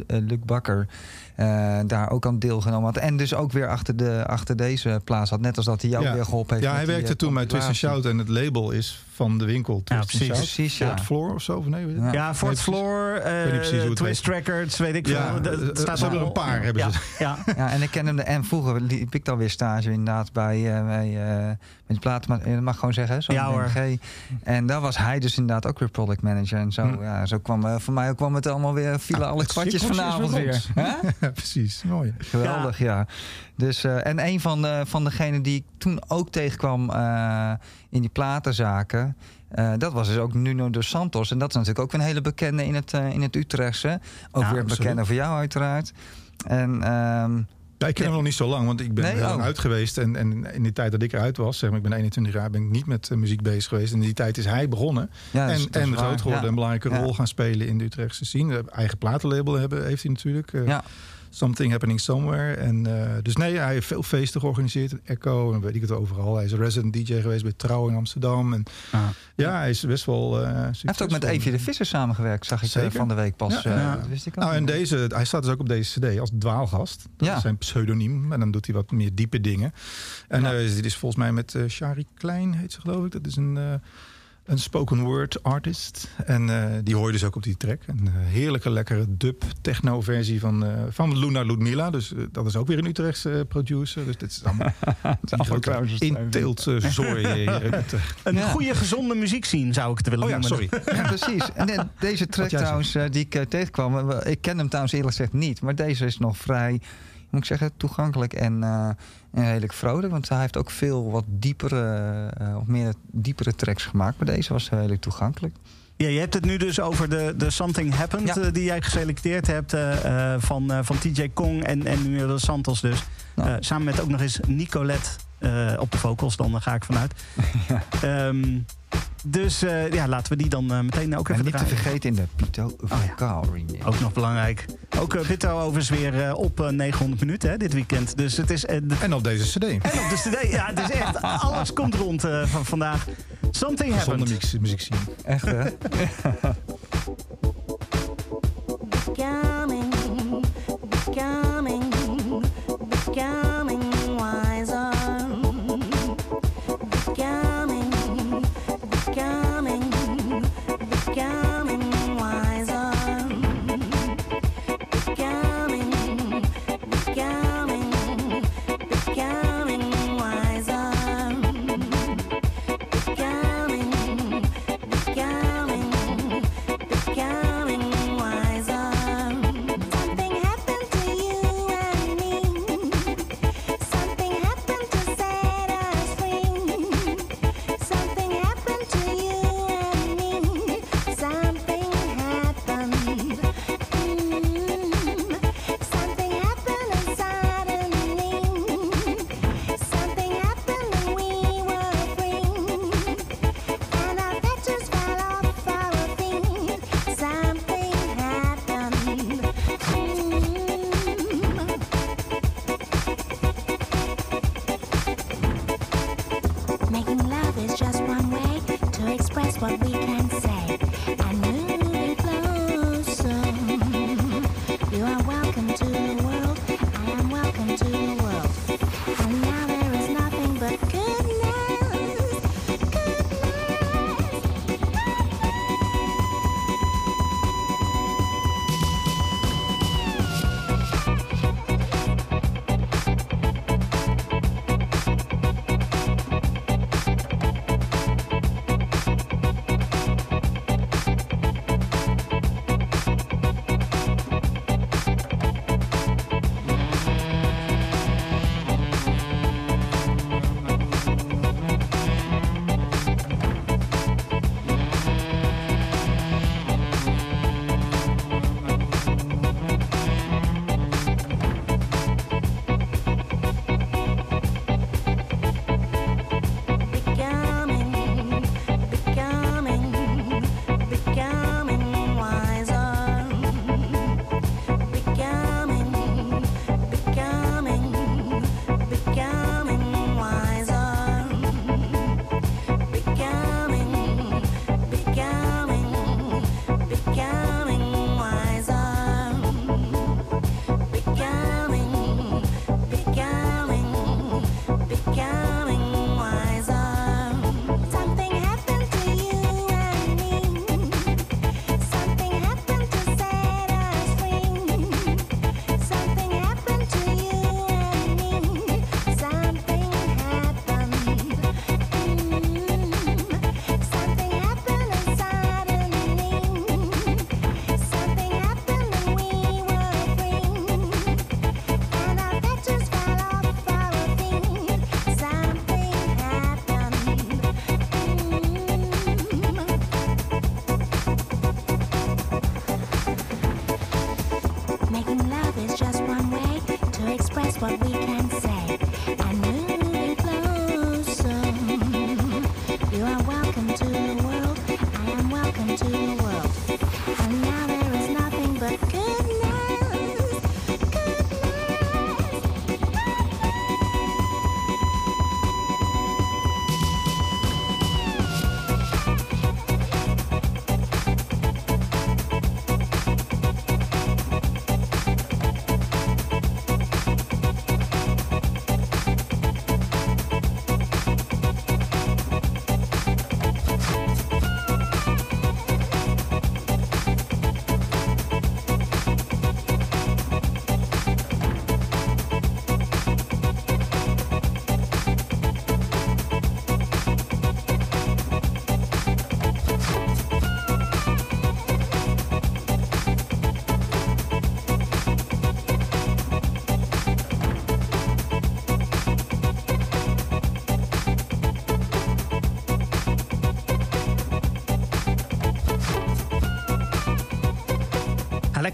eh, Luc Bakker eh, daar ook aan deelgenomen had. En dus ook weer achter, de, achter deze plaats had. Net als dat hij jou Ja. weer geholpen heeft. ja, hij werkte eh, toen bij Twist. Shout en het label is van de winkel Twist precies. Shout. Precies, ja. Fourth Floor of zo? Of nee, weet je Ja. het? Ja, precies. Floor, eh, precies Twist Records, weet ik Ja, veel. Dat- eh, dat staat ze hebben er een paar, hebben ja, ze. Ja, Ja, en ik ken hem. En vroeger liep ik dan weer stage inderdaad bij, eh, bij eh, met platen. Maar dat mag gewoon zeggen, zo'n Ja, hoor. En daar was hij dus inderdaad ook weer product manager. En zo, Hm. ja, zo kwam eh, voor mij kwam het allemaal weer, vielen alle het kwartjes vanavond weer. Hè? Precies. Mooi. Geweldig, ja. Dus, eh, en een van, de, van degenen die ik toen ook tegenkwam eh, in die platenzaken. eh, dat was dus ook Nuno dos Santos. En dat is natuurlijk ook een hele bekende in het, eh, in het Utrechtse. Ook Ja, weer bekende voor jou uiteraard. En ehm, Ik ken hem nog niet zo lang, want ik ben Nee, heel lang oh. uit geweest. En, en in die tijd dat ik eruit was, zeg maar, ik ben 21 jaar, ben ik niet met eh, muziek bezig geweest. En in die tijd is hij begonnen. ja, is- en en groot geworden, ja. een belangrijke rol gaan spelen in de Utrechtse scene. Eigen platenlabel hebben, heeft hij natuurlijk. eh, Ja. Something Happening Somewhere. En, eh, dus nee, hij heeft veel feesten georganiseerd. Echo en weet ik het overal. Hij is een resident DJ geweest bij Trouw in Amsterdam. En Ah. ja, hij is best wel uh, Hij heeft ook met Evie de Visser samengewerkt, zag ik eh, Zeker. van de week pas. Ja, eh, ja. Dat wist ik. Nou, en deze, hij staat dus ook op deze CD als dwaalgast. Dat Ja. is zijn pseudoniem. En dan doet hij wat meer diepe dingen. En Ja. eh, dit is volgens mij met eh Shari Klein, heet ze geloof ik. Dat is een, eh, een spoken word artist. En eh, die hoor je dus ook op die track. Een eh, heerlijke, lekkere dub techno versie van, eh, van Luna Ludmilla. Dus dat is ook weer een Utrechtse producer. Dus dit is allemaal inteelt uh, zooi Een goede, gezonde muziekscene zou ik het willen oh ja, noemen. sorry. Ja, precies. En deze track trouwens, die ik tegenkwam, ik ken hem trouwens eerlijk gezegd niet. Maar deze is nog vrij, moet ik zeggen, toegankelijk en, en redelijk vrolijk. Want hij heeft ook veel wat diepere, eh, of meer diepere tracks gemaakt. Maar deze was redelijk toegankelijk. Ja, je hebt het nu dus over de, de Something Happened Ja. eh, die jij geselecteerd hebt eh, van, eh, van TJ Kong en, en Nuno dos Santos dus. Nou. Samen met ook nog eens Nicolette op de vocals, dan ga ik vanuit. Ehm, dus eh, ja, laten we die dan eh, meteen ook En even niet te vergeten in de Pito Vocaal remix. Ook nog belangrijk. Ook uh, Pito overigens weer eh, op eh, 900 minuten hè, dit weekend. Dus het is... eh, de- En op deze cd. en op de CD. Ja, het is echt... Alles komt rond eh, van vandaag. Something Zonder Happened. muziek, muziek zien. Echt hè? becoming, becoming, becoming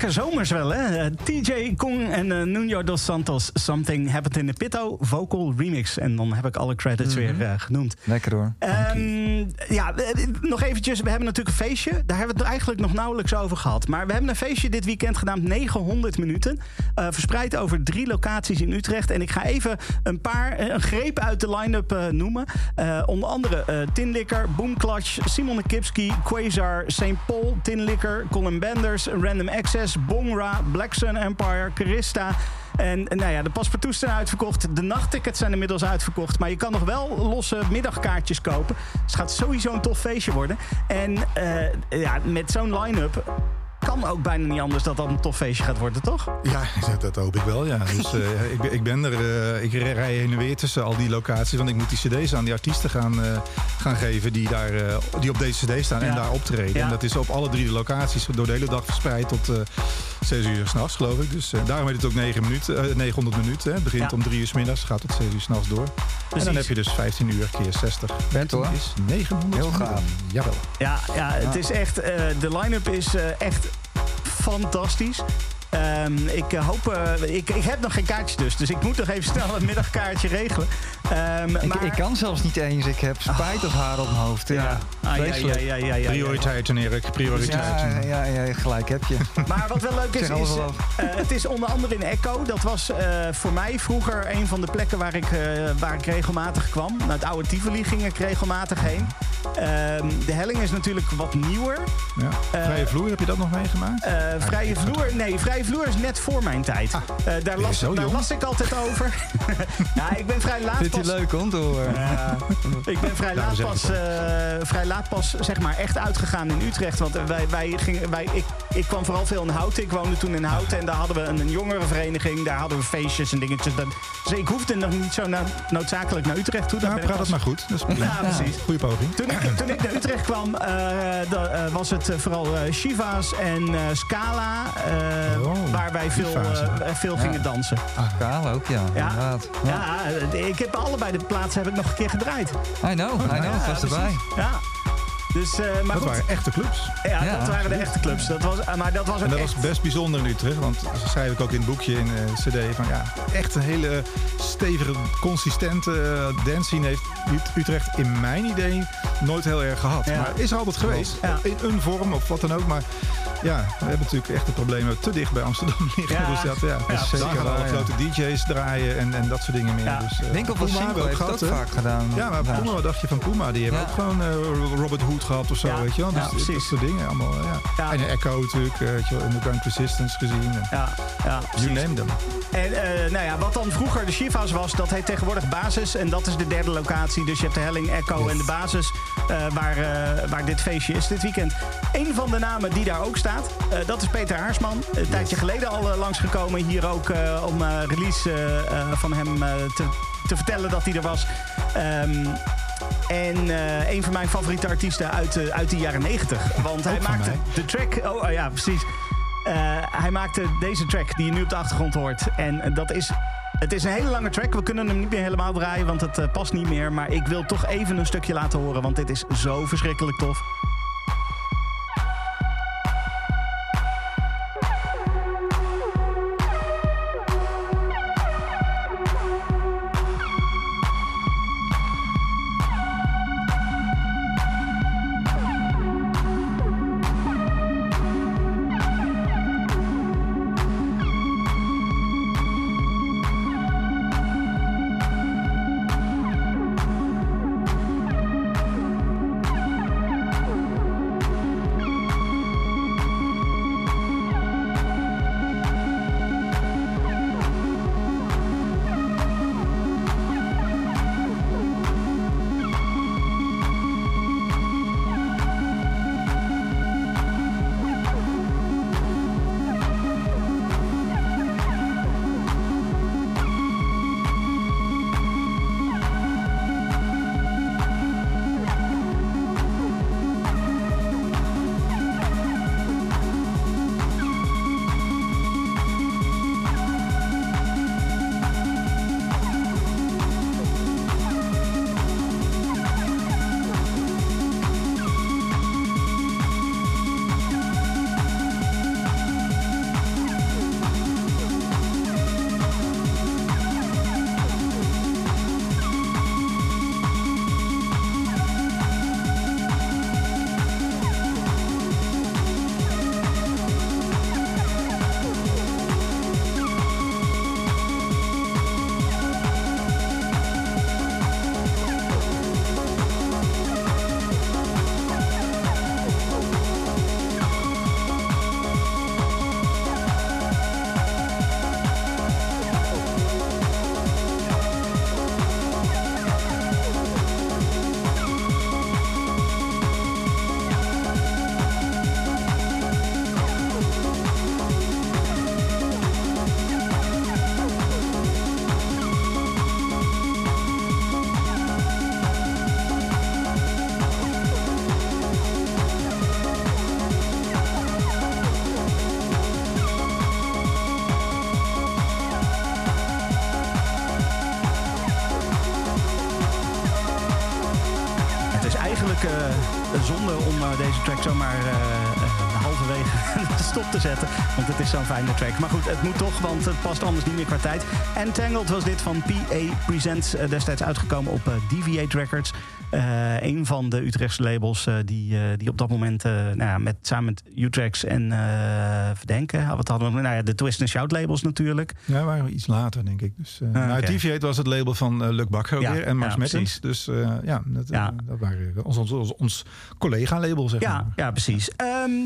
lekker zomers wel, hè? Eh, TJ Kong en eh, Nuno dos Santos. Something Happened in the Pito Vocal Remix. En dan heb ik alle credits weer eh, genoemd. Lekker hoor. Ehm, ja, nog eventjes. We hebben natuurlijk een feestje. Daar hebben we het eigenlijk nog nauwelijks over gehad. Maar we hebben een feestje dit weekend gedaan. 900 minuten. Eh, verspreid over drie locaties in Utrecht. En ik ga even een paar, eh, een greep uit de line-up eh, noemen. Onder andere eh Tin Licker, Boom Clutch, Simon Kipski, Quasar, St. Paul, Tin Licker, Colin Benders, Random Access, Bongra, Black Sun Empire, Carista. En nou ja, de paspartouts zijn uitverkocht. De nachttickets zijn inmiddels uitverkocht. Maar je kan nog wel losse middagkaartjes kopen. Dus het gaat sowieso een tof feestje worden. En ja, met zo'n line-up ook bijna niet anders dat dat een tof feestje gaat worden, toch? Ja, dat, dat hoop ik wel, ja. Dus eh, ik, ben- ik ben er, eh, ik rij heen en weer tussen al die locaties. Want ik moet die cd's aan die artiesten gaan, eh, gaan geven die, daar, eh, die op deze cd staan Ja. en daar optreden. Ja. En dat is op alle drie de locaties door de hele dag verspreid tot eh 6 uur s'nachts, geloof ik. Dus eh, daarom heet het ook 9 minuten, eh, 900 minuten. Hè. Het begint Ja. om 3 uur s middags, gaat tot 6 uur s'nachts door. En Precies. dan heb je dus 15 uur keer 60. Bent hoor. Is 900 Heel minuten. gaaf. Jawel. Ja, ja het is echt. eh, de line-up is eh, echt fantastisch. Ehm, ik eh, hoop. eh, ik, ik heb nog geen kaartjes dus. Dus ik moet nog even snel een middagkaartje regelen. Ehm, Ik, maar, ik kan zelfs niet eens. Ik heb spijt of haar op mijn hoofd. Ja, Ja, Ah, ja, ja, ja, ja, ja, ja. Prioriteiten, Erik. Prioriteiten. Ja, ja, ja, gelijk heb je. Maar wat wel leuk is, is eh, het is onder andere in Echo. Dat was eh, voor mij vroeger een van de plekken waar ik, eh, waar ik regelmatig kwam. Naar het oude Tivoli ging ik regelmatig heen. Ehm, de helling is natuurlijk wat nieuwer. Ja. Vrije vloer, heb je dat nog meegemaakt? Eh, vrije vloer, nee, vrije vloer is net voor mijn tijd. Eh, daar, las, zo daar jong? las ik altijd over. ja, ik ben vrij laat Vindt pas. hij leuk om te horen? Ik ben vrij laat, pas, eh, vrij laat pas zeg maar echt uitgegaan in Utrecht. Want eh, wij, wij gingen, wij, ik, ik kwam vooral veel in Houten. Ik woonde toen in Houten en daar hadden we een, een jongerenvereniging. Daar hadden we feestjes en dingetjes. Dat, dus ik hoefde nog niet zo na- noodzakelijk naar Utrecht toe. Ik praat het maar goed. Dat is. Ja, precies. Goeie poging. Toen ik, toen ik naar Utrecht kwam, da- was het vooral Shiva's en Scala. eh, Oh, waar wij veel, Shiva's, eh, veel gingen dansen. Kaal ook, ja. Ja, eh, ik heb allebei de plaatsen heb ik nog een keer gedraaid. I know, I know. Was erbij. Ja. Dus, eh, maar Dat goed. waren echte clubs. Ja, Ja, dat waren de echte clubs. Dat was, eh, maar dat was En dat echt... was best bijzonder in Utrecht, want dat schrijf ik ook in het boekje in eh, de cd van ja, echt een hele stevige, consistente uh, dance scene heeft Ut- Utrecht in mijn idee nooit heel erg gehad. Ja. Maar is er altijd geweest, Ja. in een vorm of wat dan ook. Maar ja, we hebben natuurlijk echt de problemen te dicht bij Amsterdam liggen. Ja. Dus dat, ja, dus dan gaan alle grote DJ's draaien en, en dat soort dingen meer. Ja. Dus, eh, Winkel van Puma we heeft hè? vaak gedaan. Ja, maar Puma, wat dacht je van Puma? Die hebben Ja. ook gewoon eh, Robert Hood gehad of zo, Ja. weet je wel. Dus Ja, dat precies. soort dingen allemaal, ja. En Echo natuurlijk, eh, weet je wel, Underground Resistance gezien. En Ja, ja, you name them. En eh, nou ja, wat dan vroeger de Shiva's was, dat heet tegenwoordig Basis. En dat is de derde locatie. Dus je hebt de Helling, Echo en de Basis, eh, waar, waar dit feestje is dit weekend. Een van de namen die daar ook staat, dat is Peter Haarsman. Een tijdje geleden al langsgekomen hier ook om release van hem te, te vertellen dat hij er was. Ehm, en eh, een van mijn favoriete artiesten uit, de- uit de jaren 90. Want hij maakte mij. de track. Oh oh ja, precies. Eh, hij maakte deze track die je nu op de achtergrond hoort. En eh, dat is. Het is een hele lange track. We kunnen hem niet meer helemaal draaien, want het eh, past niet meer. Maar ik wil toch even een stukje laten horen, want dit is zo verschrikkelijk tof. Stop te zetten. Want het is zo'n fijne track. Maar goed, het moet toch, want het past anders niet meer qua tijd. Entangled was dit van PA Presents. eh, destijds uitgekomen op eh, Deviate Records. Eh, een van de Utrechtse labels die, die op dat moment nou ja, met, samen met Utrechts en Verdenken. Wat hadden we? Nou ja, de Twist and Shout labels natuurlijk. Ja, waren we iets later, denk ik. Dus, uh, Ah, nou. Deviate was het label van Luc Bakker Ja, weer en Mars ja. Dus ja, dat, dat waren ons, ons, ons, ons collega-label, zeg Ja, maar. ja precies.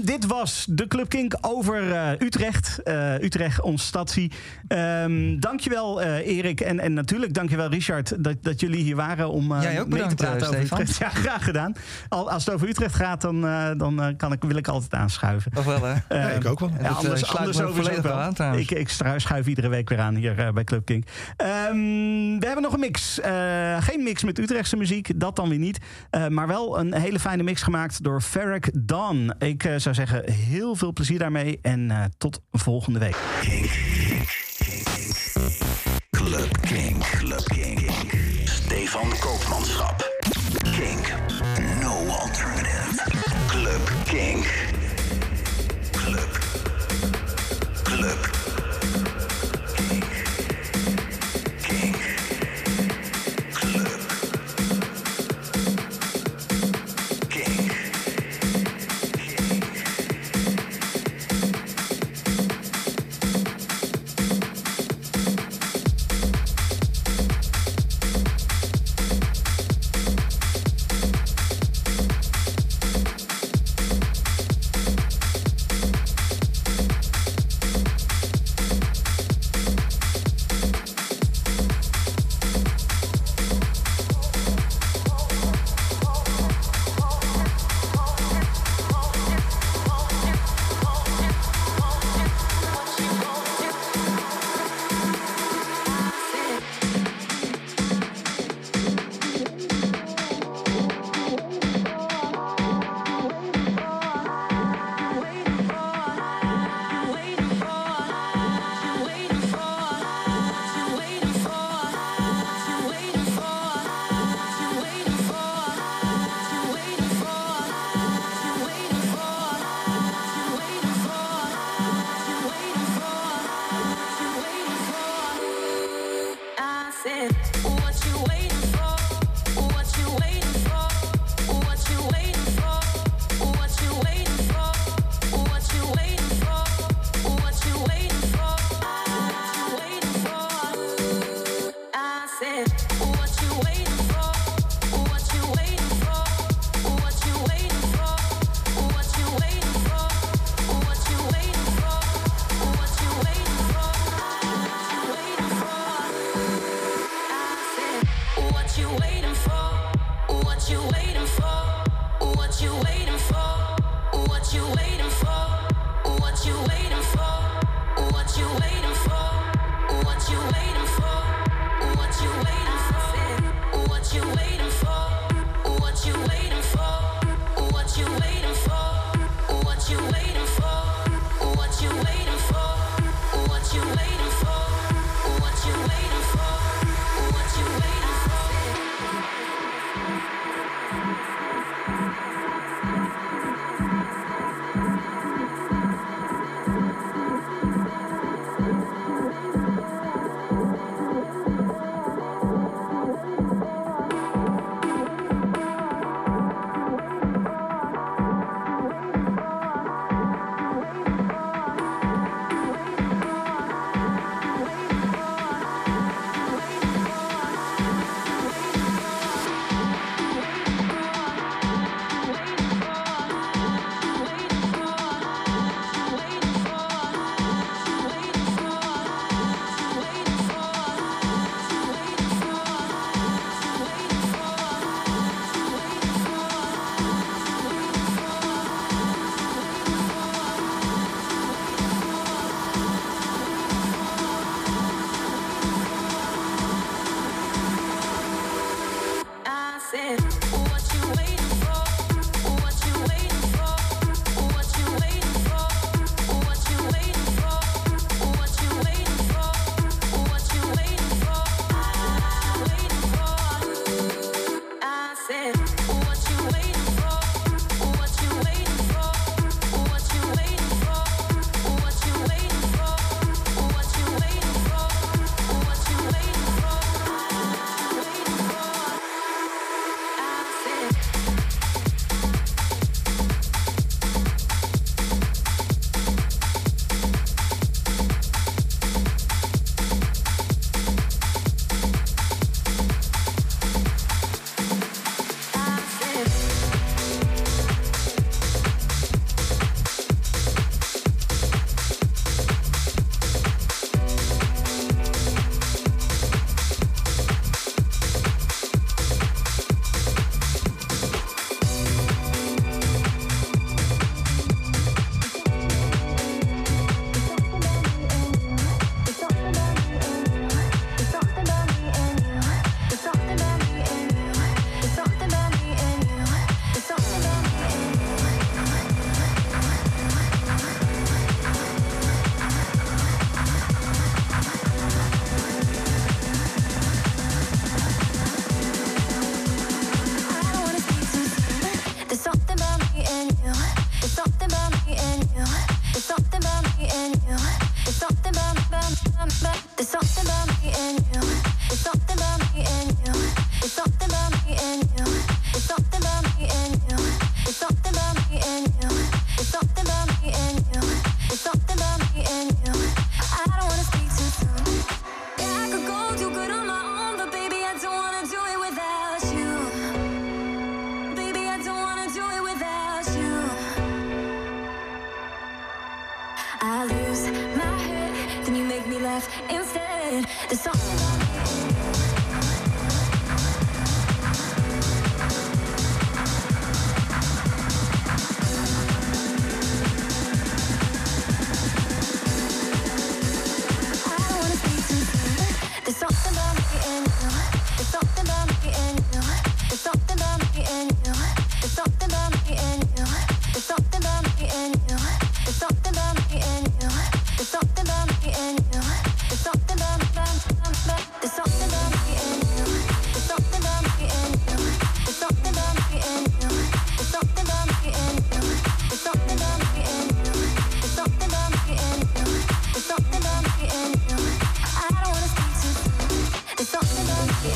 Dit was de Club Kink over eh, Utrecht. Eh, Utrecht, ons stadsie. Ehm dankjewel eh Erik en, en natuurlijk dankjewel Richard dat, dat jullie hier waren om eh, Jij ook mee te praten over Stefan. Utrecht. Ja, graag gedaan. Al, als het over Utrecht gaat, dan, eh, dan kan ik, wil ik altijd aanschuiven. Toch wel, hè? Ja, ik ook wel. Ja, anders anders volledig wel. wel aan, trouwens. ik, ik schuif iedere week weer aan hier eh, bij Club King. Ehm, we hebben nog een mix. Eh, geen mix met Utrechtse muziek, dat dan weer niet. Eh, maar wel een hele fijne mix gemaakt door Ferric Dawn. Ik eh, zou zeggen, heel veel plezier daarmee en eh, tot volgende week. Club King. Club King. Stefan Koopmanschap.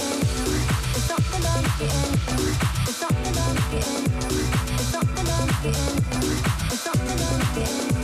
It's something about the end.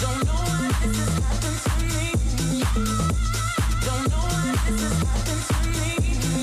Don't know why this has happened to me. Don't know why this has happened to me.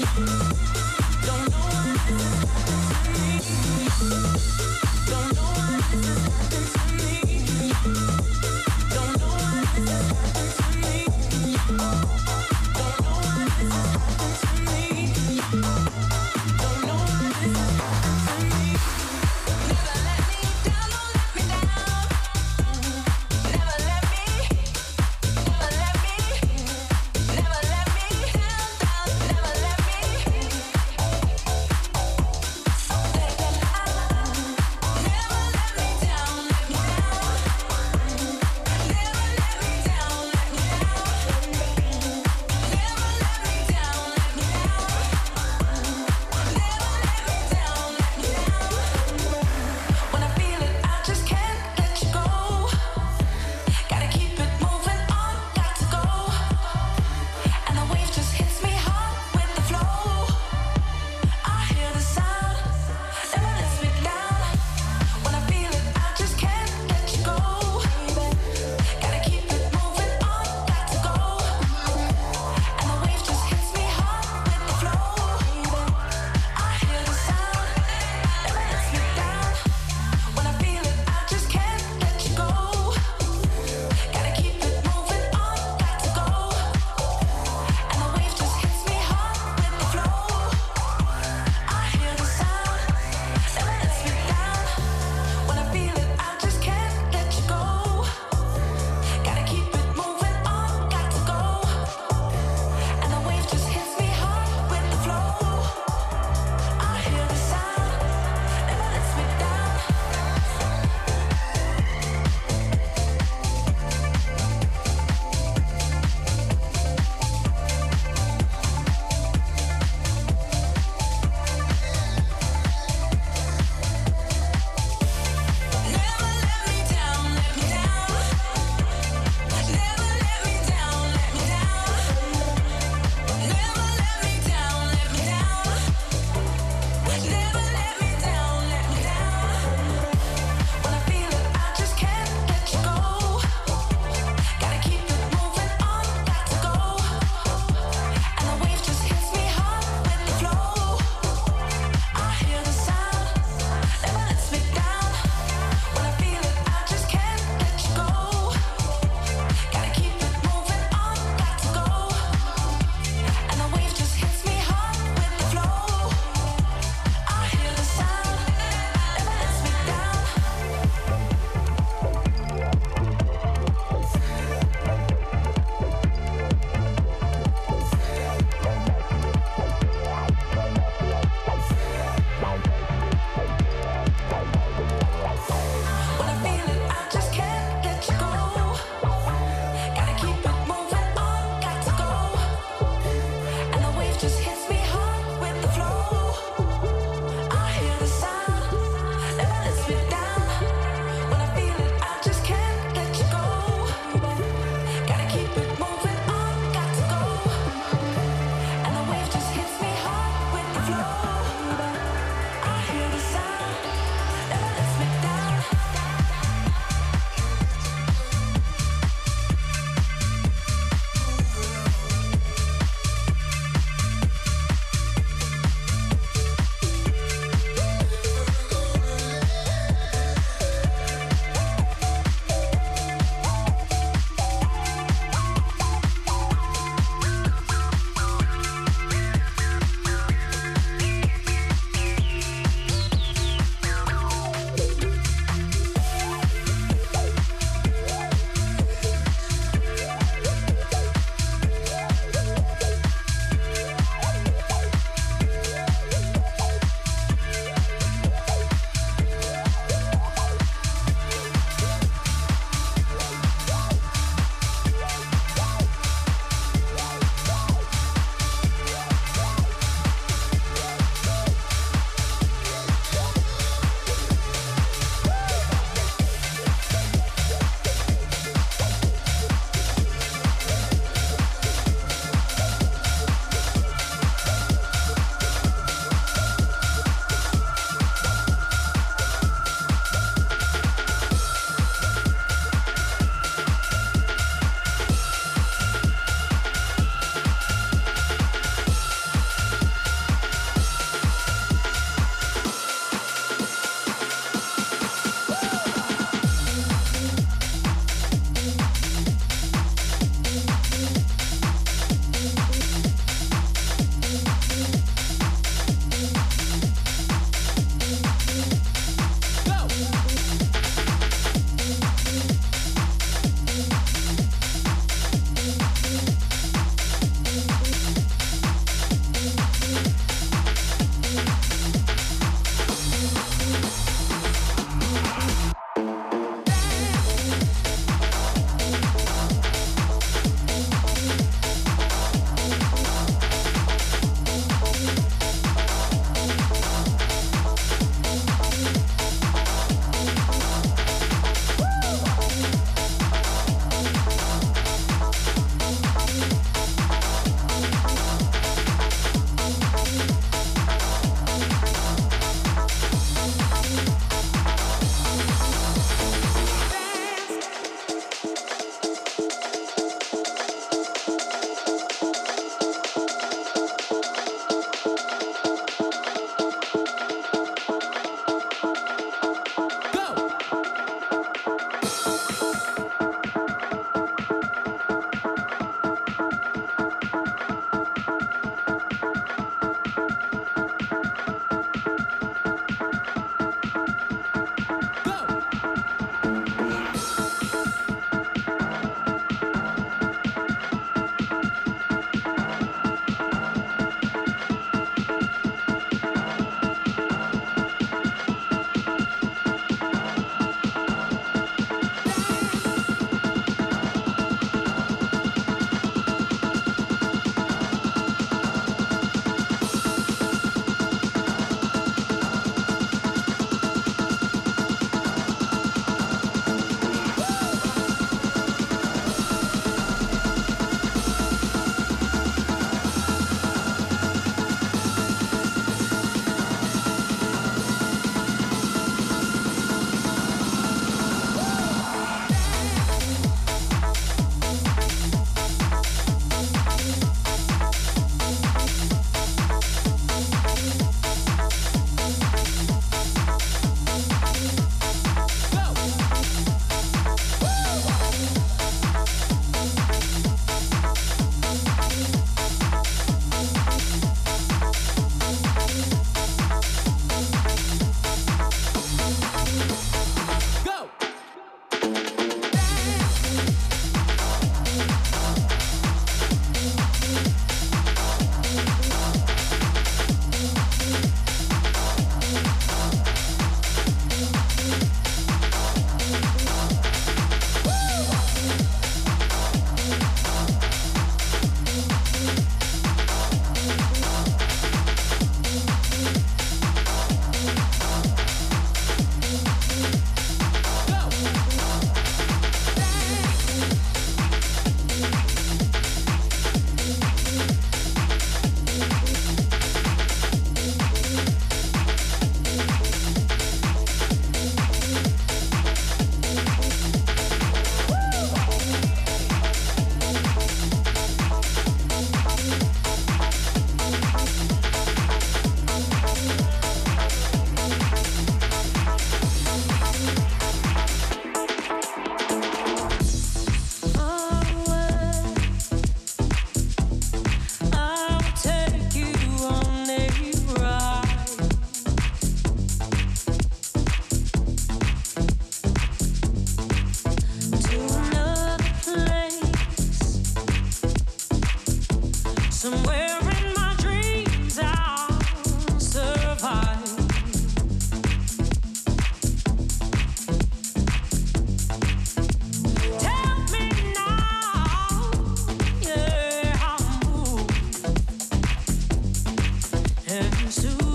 soon.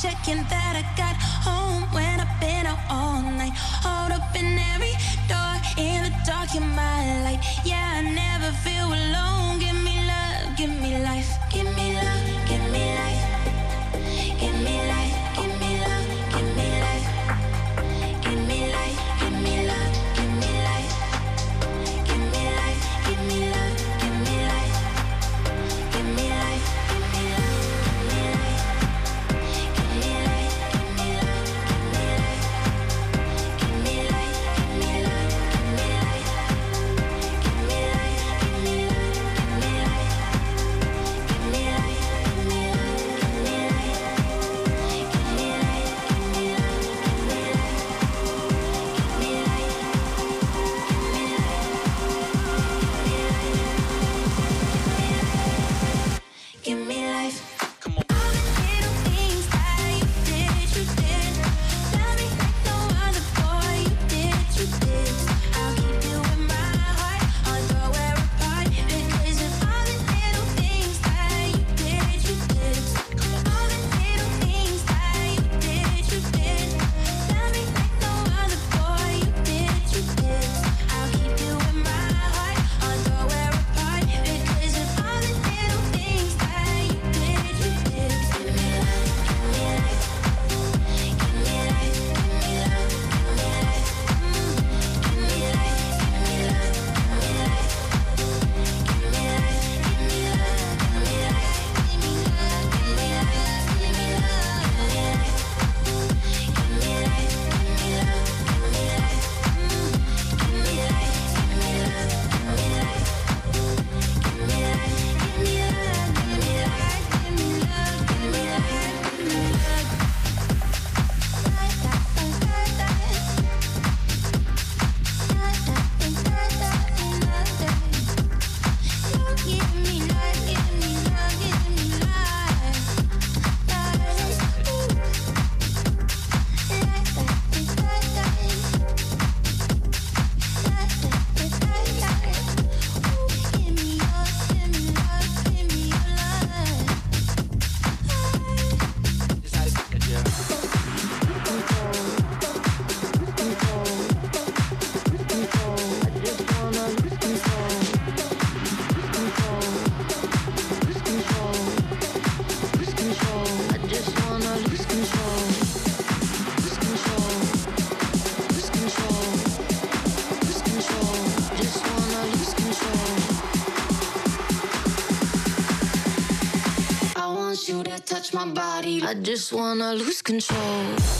Checking that I got home when I've been out all night. Hold up in every door in the dark, in my light. Yeah, I never feel alone. Give me love, give me life, give me love. I just wanna lose control.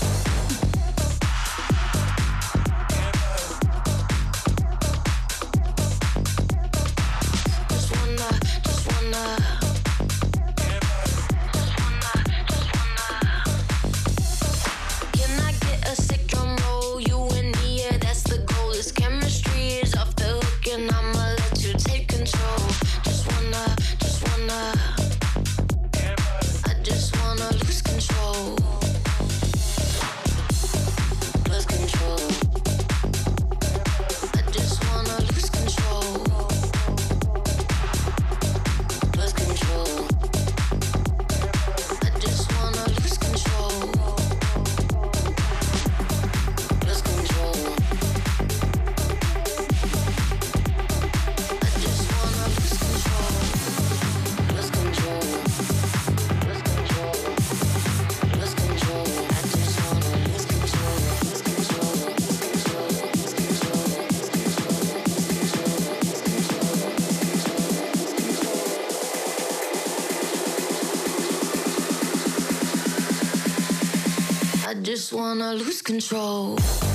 Just wanna lose control.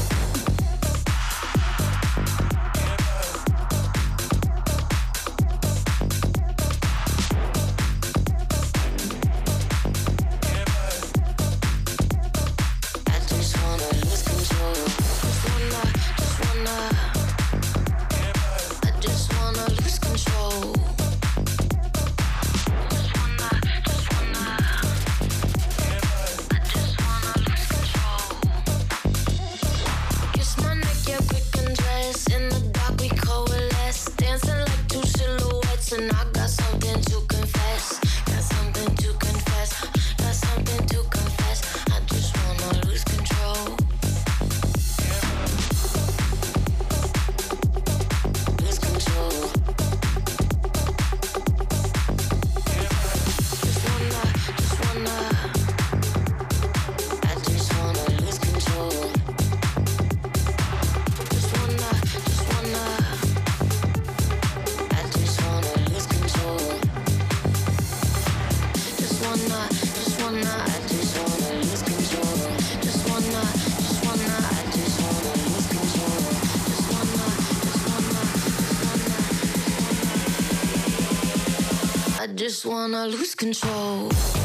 Just wanna lose control.